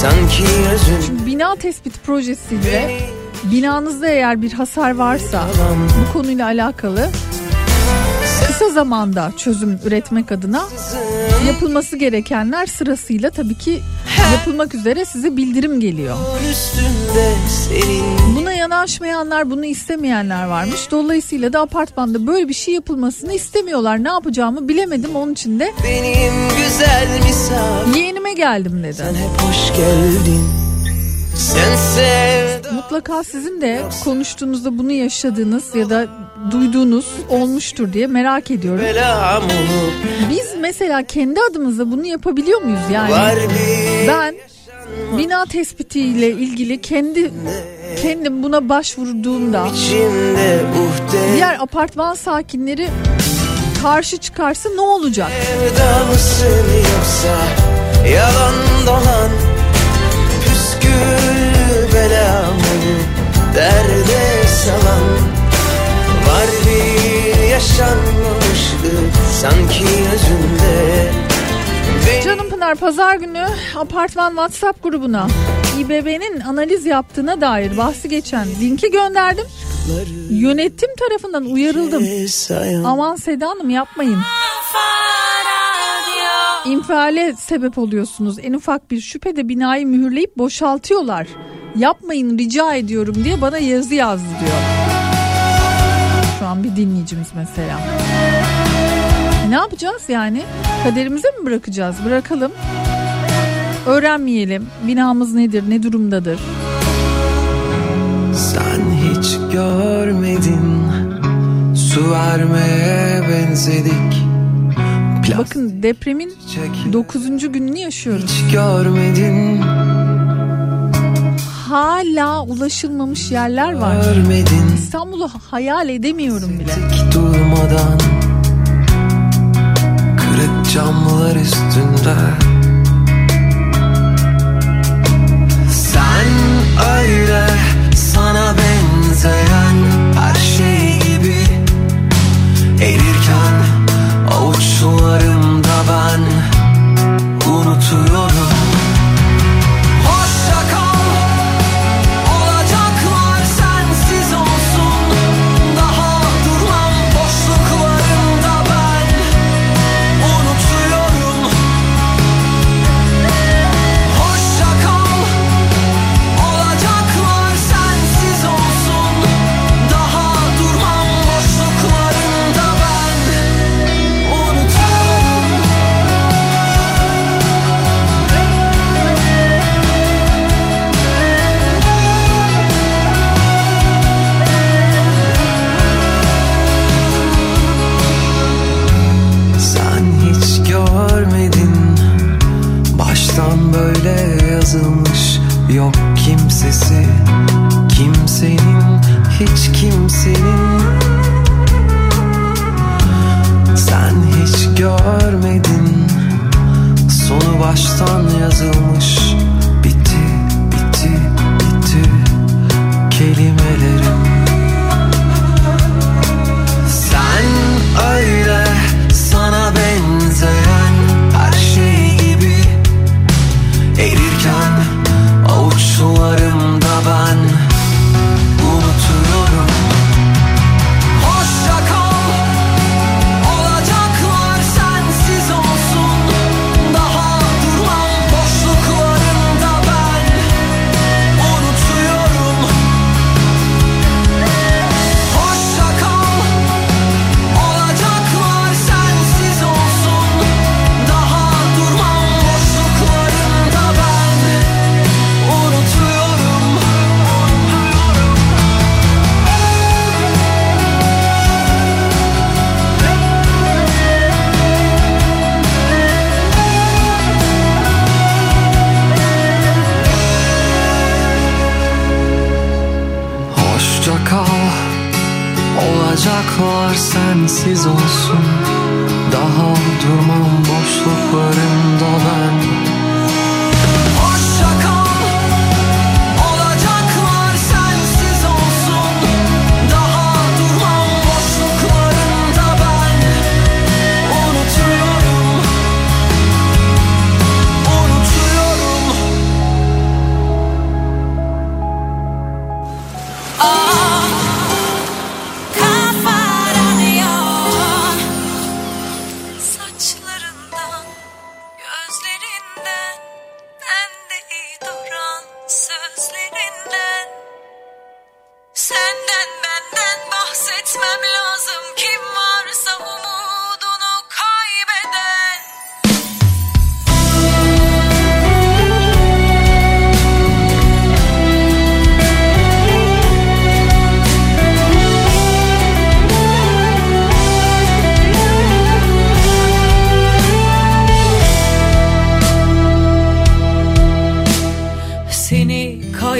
sanki Çünkü bina tespiti projesiyle binanızda eğer bir hasar varsa bu konuyla alakalı kısa zamanda çözüm üretmek adına yapılması gerekenler sırasıyla tabii ki yapılmak üzere size bildirim geliyor. Buna yanaşmayanlar, bunu istemeyenler varmış. Dolayısıyla da apartmanda böyle bir şey yapılmasını istemiyorlar. Ne yapacağımı bilemedim. Onun için de benim güzel misal yeğenime geldim dedi. hep hoş geldin sen Mutlaka sizin de konuştuğunuzda bunu yaşadığınız ya da duyduğunuz olmuştur diye merak ediyorum. Biz mesela kendi adımıza bunu yapabiliyor muyuz yani? Ben bina tespitiyle ilgili kendi kendim buna başvurduğumda diğer apartman sakinleri karşı çıkarsa ne olacak? sevda mısın yoksa yalan dolan püskül belam olup derde salan var bir yaşanmamışlık sanki özünde Canım Pınar pazar günü apartman WhatsApp grubuna İBB'nin analiz yaptığına dair bahsi geçen linki gönderdim. Yönetim tarafından uyarıldım. Aman Seda Hanım yapmayın. İnfiale sebep oluyorsunuz. En ufak bir şüphede binayı mühürleyip boşaltıyorlar. Yapmayın rica ediyorum diye bana yazı yazdı diyor. Şu an bir dinleyicimiz mesela. Ne yapacağız yani? Kaderimize mi bırakacağız? Bırakalım. Öğrenmeyelim. Binamız nedir, ne durumdadır? Sen hiç görmedin Su vermeye benzedik Bakın depremin 9. gününü yaşıyoruz. Hiç görmedin Hala ulaşılmamış yerler var. Görmedin İstanbul'u hayal edemiyorum bile. Durmadan Kırık camlar üstünde Sen öyle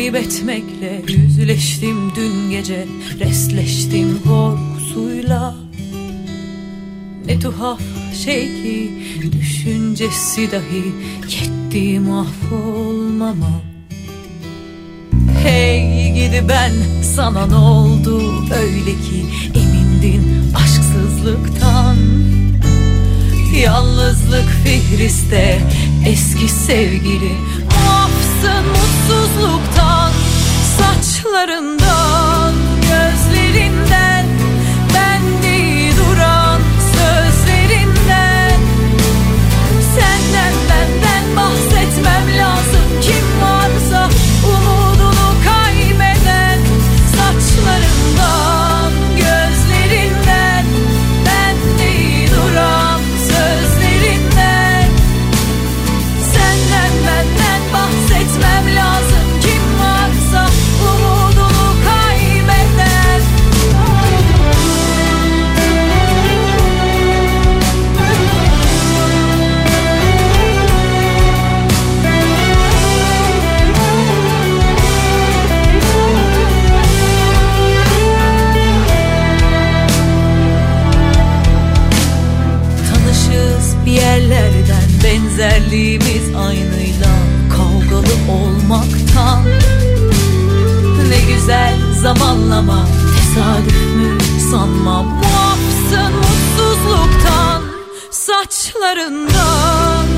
kaybetmekle yüzleştim dün gece Restleştim korkusuyla. Ne tuhaf şey ki düşüncesi dahi yetti mahvolmama. Hey gidi ben sana ne oldu? Öyle ki emindin aşksızlıktan. Yalnızlık fihriste eski sevgili Kurtarsın mutsuzluktan saçlarından sanma Tesadüf mü sanma Muafsın mutsuzluktan Saçlarından.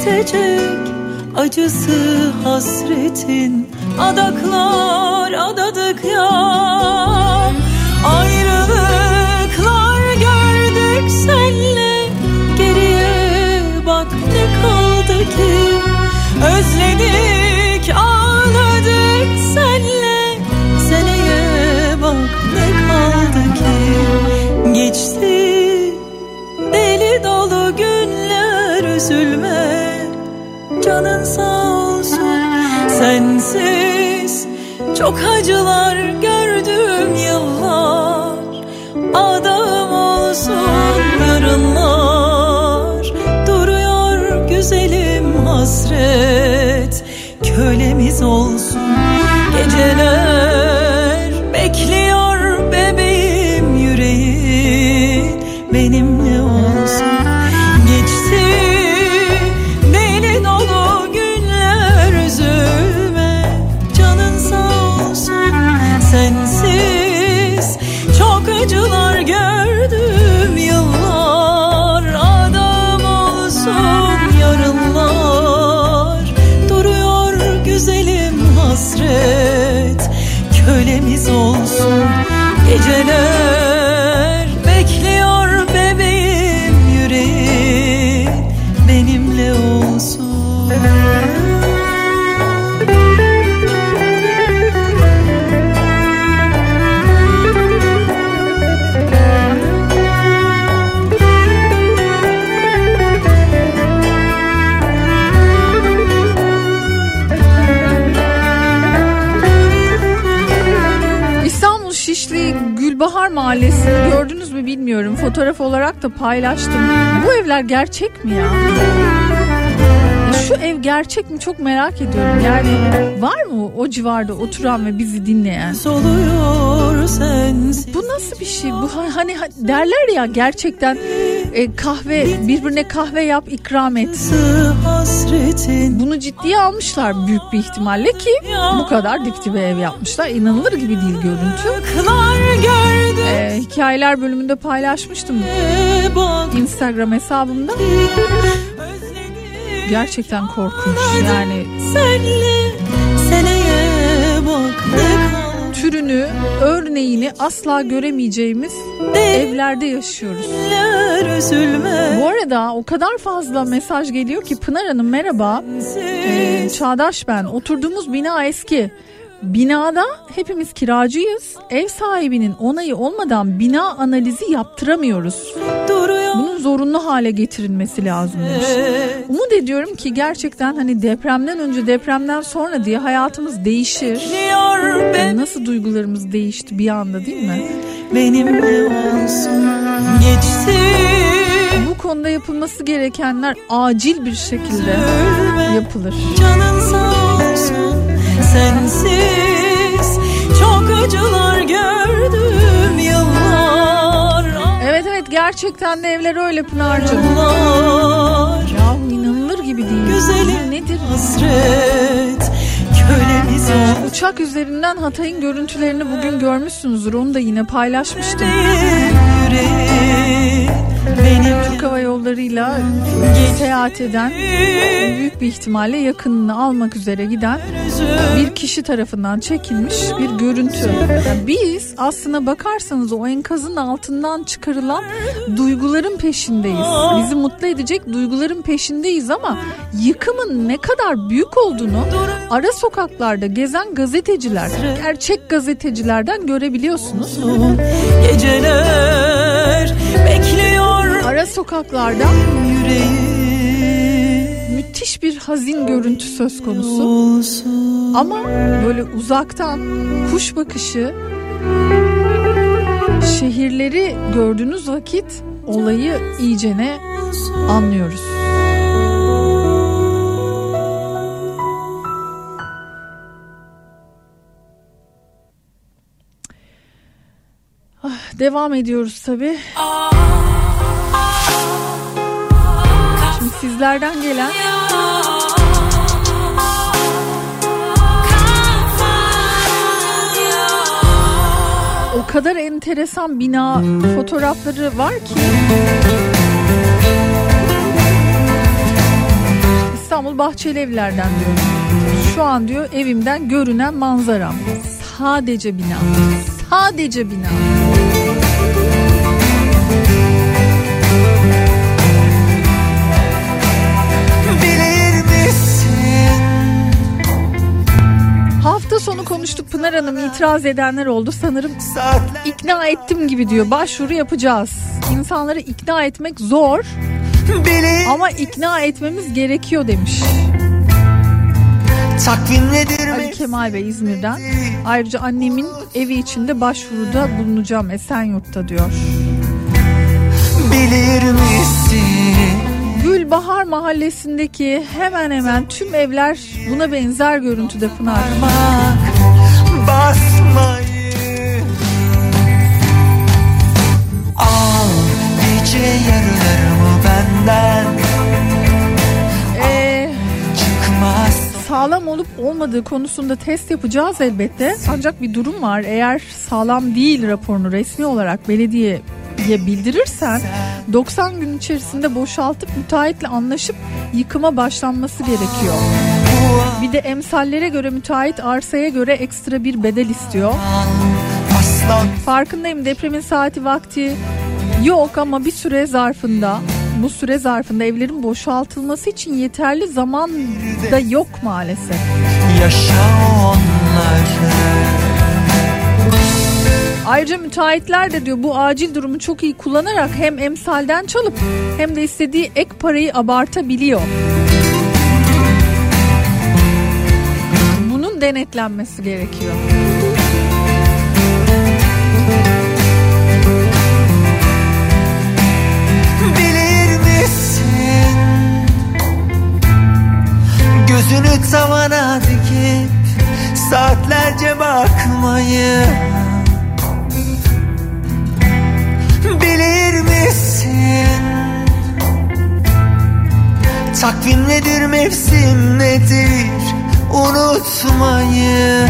Bitecek acısı hasretin Adaklar adadık ya Çok acılar gördüm yıllar. Adam olsun yarınlar. Duruyor güzelim hasret. Kölemiz olsun Mahallesi'ni gördünüz mü bilmiyorum. Fotoğraf olarak da paylaştım. Bu evler gerçek mi ya? Şu ev gerçek mi çok merak ediyorum. Yani var mı o civarda oturan ve bizi dinleyen? Bu nasıl bir şey? Bu ha- hani ha- derler ya gerçekten e, kahve birbirine kahve yap ikram et. Hasretin Bunu ciddiye almışlar büyük bir ihtimalle ki bu kadar dip dibe ev yapmışlar. İnanılır gibi değil görüntü. Ee, hikayeler bölümünde paylaşmıştım. Instagram hesabımda. Gerçekten korkunç. Yani senle türünü örneğini asla göremeyeceğimiz evlerde yaşıyoruz. Bu arada o kadar fazla mesaj geliyor ki Pınar Hanım merhaba. Ee, Çağdaş ben. Oturduğumuz bina eski. Binada hepimiz kiracıyız. Ev sahibinin onayı olmadan bina analizi yaptıramıyoruz. Bunun zorunlu hale getirilmesi lazım demiş. Umut ediyorum ki gerçekten hani depremden önce depremden sonra diye hayatımız değişir. Yani nasıl duygularımız değişti bir anda değil mi? benimle olsun Geçti Bu konuda yapılması gerekenler acil bir şekilde yapılır. Canın sağ olsun sensiz Çok acılar gördüm yıllar Evet gerçekten de evler öyle Pınar'cığım. Ya inanılır gibi değil. Güzelim Nedir? hasret Kölemiz Uçak üzerinden Hatay'ın görüntülerini bugün görmüşsünüzdür. Onu da yine paylaşmıştım. yüreği Benim Türk Hava Yolları'yla seyahat eden büyük bir ihtimalle yakınını almak üzere giden bir kişi tarafından çekilmiş bir görüntü. Yani biz aslına bakarsanız o enkazın altından çıkarılan duyguların peşindeyiz. Bizi mutlu edecek duyguların peşindeyiz ama yıkımın ne kadar büyük olduğunu ara sokaklarda gezen gazeteciler, gerçek gazetecilerden görebiliyorsunuz. Geceler bekliyor ara sokaklarda müthiş bir hazin görüntü söz konusu. Ama böyle uzaktan kuş bakışı şehirleri gördüğünüz vakit olayı iyicene anlıyoruz. Ah, devam ediyoruz tabii. Ah. Sizlerden gelen o kadar enteresan bina fotoğrafları var ki İstanbul Bahçeli Evlerden diyor. Şu an diyor evimden görünen manzaram. Sadece bina. Sadece bina. Hafta sonu konuştuk Pınar Hanım itiraz edenler oldu sanırım ikna ettim gibi diyor başvuru yapacağız. İnsanları ikna etmek zor ama ikna etmemiz gerekiyor demiş. Ali Kemal Bey İzmir'den. Ayrıca annemin evi içinde başvuruda bulunacağım Esenyurt'ta diyor. Bilir misin? Gülbahar mahallesindeki hemen hemen tüm evler buna benzer görüntüde Pınar. Ee, sağlam olup olmadığı konusunda test yapacağız elbette. Ancak bir durum var. Eğer sağlam değil raporunu resmi olarak belediyeye bildirirsen 90 gün içerisinde boşaltıp müteahhitle anlaşıp yıkıma başlanması gerekiyor. Bir de emsallere göre müteahhit arsaya göre ekstra bir bedel istiyor. Farkındayım depremin saati vakti yok ama bir süre zarfında bu süre zarfında evlerin boşaltılması için yeterli zaman da yok maalesef. yaşa onları Ayrıca müteahhitler de diyor bu acil durumu çok iyi kullanarak hem emsalden çalıp hem de istediği ek parayı abartabiliyor. Bunun denetlenmesi gerekiyor. Gözünü tavana dikip saatlerce bakmayı Misin? Takvim nedir mevsim nedir unutmayı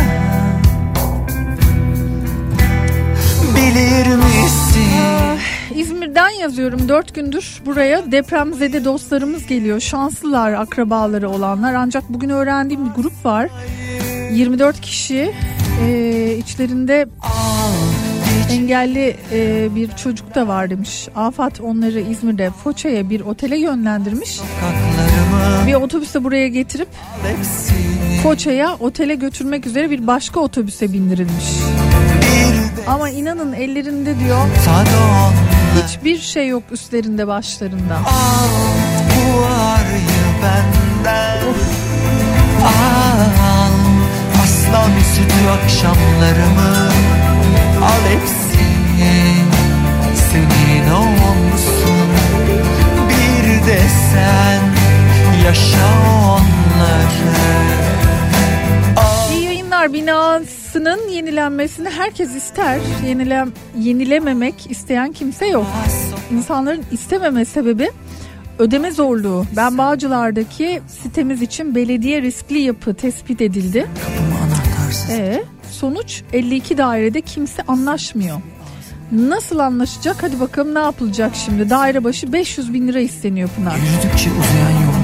Bilir misin? İzmir'den yazıyorum dört gündür buraya depremzede dostlarımız geliyor. Şanslılar akrabaları olanlar ancak bugün öğrendiğim bir grup var. 24 kişi Ee, içlerinde engelli e, bir çocuk da var demiş. Afat onları İzmir'de Foça'ya bir otele yönlendirmiş. Bir otobüse buraya getirip Foça'ya otele götürmek üzere bir başka otobüse bindirilmiş. Ama inanın ellerinde diyor hiçbir şey yok üstlerinde başlarında. Bu arıyı benden Al aslan sütü akşamlarımı Al hepsini senin olsun Bir de sen yaşa onları İyi yayınlar binasının yenilenmesini herkes ister. Yenilem, yenilememek isteyen kimse yok. İnsanların istememe sebebi ödeme zorluğu. Ben Bağcılar'daki sitemiz için belediye riskli yapı tespit edildi. Ee, sonuç 52 dairede kimse anlaşmıyor. Nasıl anlaşacak? Hadi bakalım ne yapılacak şimdi? Daire başı 500 bin lira isteniyor Pınar. Yürüdükçe uzayan yol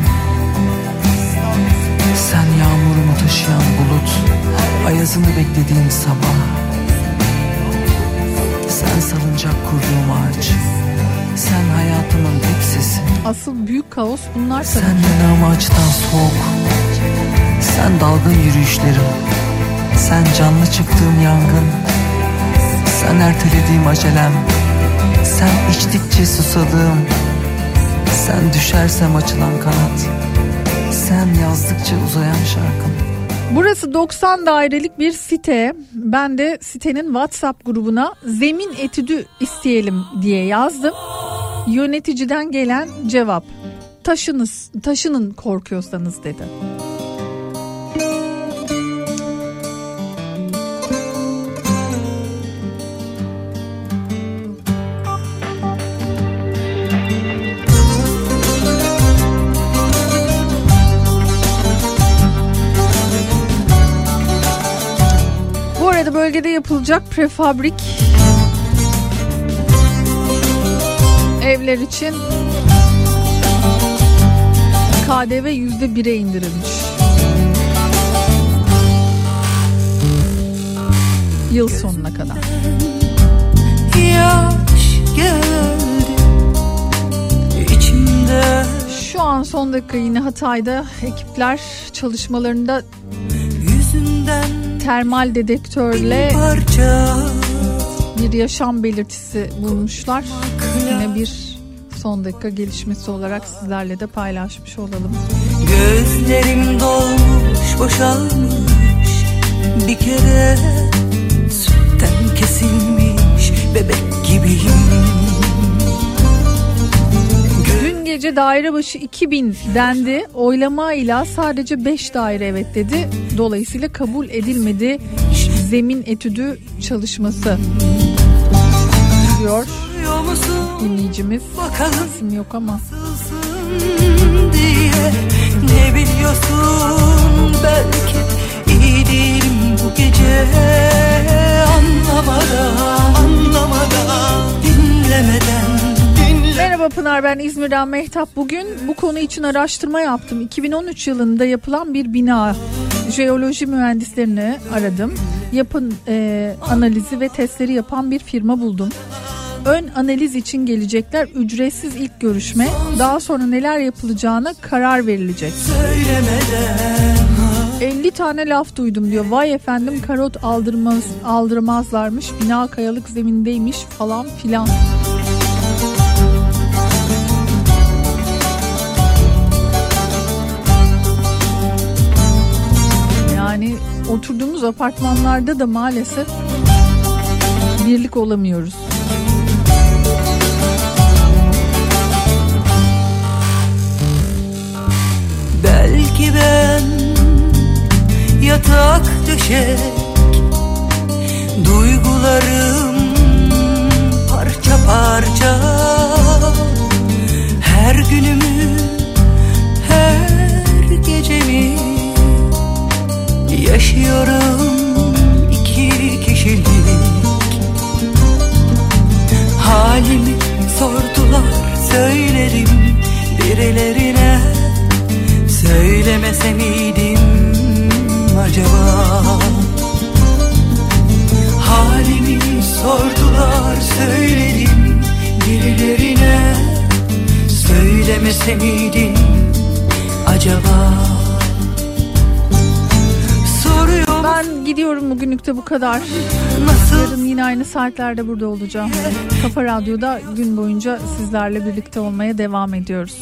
Sen yağmurumu taşıyan bulut Ayazını beklediğim sabah Sen salıncak kurduğum ağaç Sen hayatımın tek sesi Asıl büyük kaos bunlar tabii. Sen yanağımı açtan soğuk Sen dalgın yürüyüşlerim Sen canlı çıktığım yangın Sen ertelediğim acelem Sen içtikçe susadığım Sen düşersem açılan kanat Sen yazdıkça uzayan şarkım Burası 90 dairelik bir site. Ben de sitenin WhatsApp grubuna zemin etüdü isteyelim diye yazdım. Yöneticiden gelen cevap. Taşınız, taşının korkuyorsanız dedi. Orada bölgede yapılacak prefabrik evler için KDV yüzde bire indirilmiş. Yıl sonuna kadar. Şu an son dakika yine Hatay'da ekipler çalışmalarında termal dedektörle bir yaşam belirtisi bulmuşlar. Yine bir son dakika gelişmesi olarak sizlerle de paylaşmış olalım. Gözlerim dolmuş boşalmış Bir kere sütten kesilmiş Gece daire başı 2000 dendi. Oylamayla sadece 5 daire evet dedi. Dolayısıyla kabul edilmedi. Zemin etüdü çalışması diyor dinleyicimiz. bakalım İsim yok ama. diye Ne biliyorsun belki iyi değilim bu gece Anlamadan anlamadan dinlemeden Merhaba Pınar ben İzmir'den Mehtap. Bugün bu konu için araştırma yaptım. 2013 yılında yapılan bir bina jeoloji mühendislerini aradım. Yapın e, analizi ve testleri yapan bir firma buldum. Ön analiz için gelecekler ücretsiz ilk görüşme. Daha sonra neler yapılacağına karar verilecek. söylemeden 50 tane laf duydum diyor. Vay efendim karot aldırmaz aldırmazlarmış. Bina kayalık zemindeymiş falan filan. Yani oturduğumuz apartmanlarda da maalesef birlik olamıyoruz. Belki ben yatak döşek Duygularım parça parça Her günümü her gecemi Yaşıyorum iki kişilik. Halimi sordular söylerim birilerine Söylemese miydim acaba? Halimi sordular söyledim birilerine Söylemese miydim acaba Ben gidiyorum bugünlük de bu kadar. Yarın yine aynı saatlerde burada olacağım. Kafa Radyo'da gün boyunca sizlerle birlikte olmaya devam ediyoruz.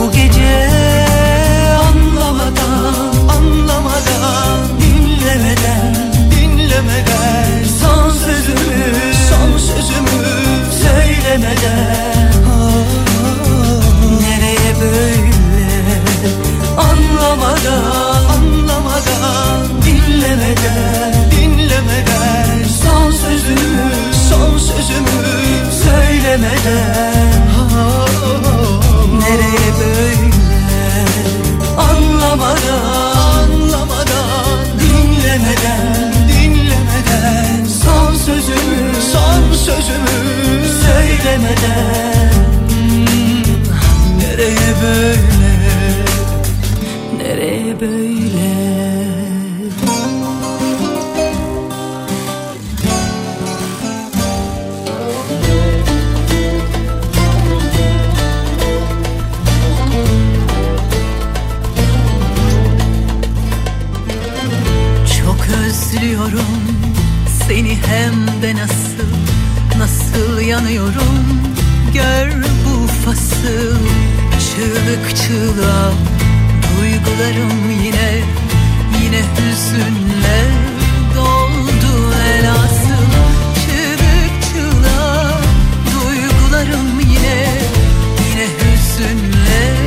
Bu gece anlamadan, anlamadan, dinlemeden, dinlemeden Son sözümü, son sözümü söylemeden Nereye böyle anlamadan, anlamadan, dinlemeden, dinlemeden. Son sözümü, son sözümü söylemeden. Nereye böyle? Anlamadan anlamadan. Dinlemeden dinlemeden. Son sözümü son sözümü söylemeden. Nereye böyle? Nereye böyle özlüyorum seni hem de nasıl nasıl yanıyorum. Gör bu fasıl çığlık çığlığa Duygularım yine yine hüzünle doldu elası Çığlık çığlığa duygularım yine yine hüzünle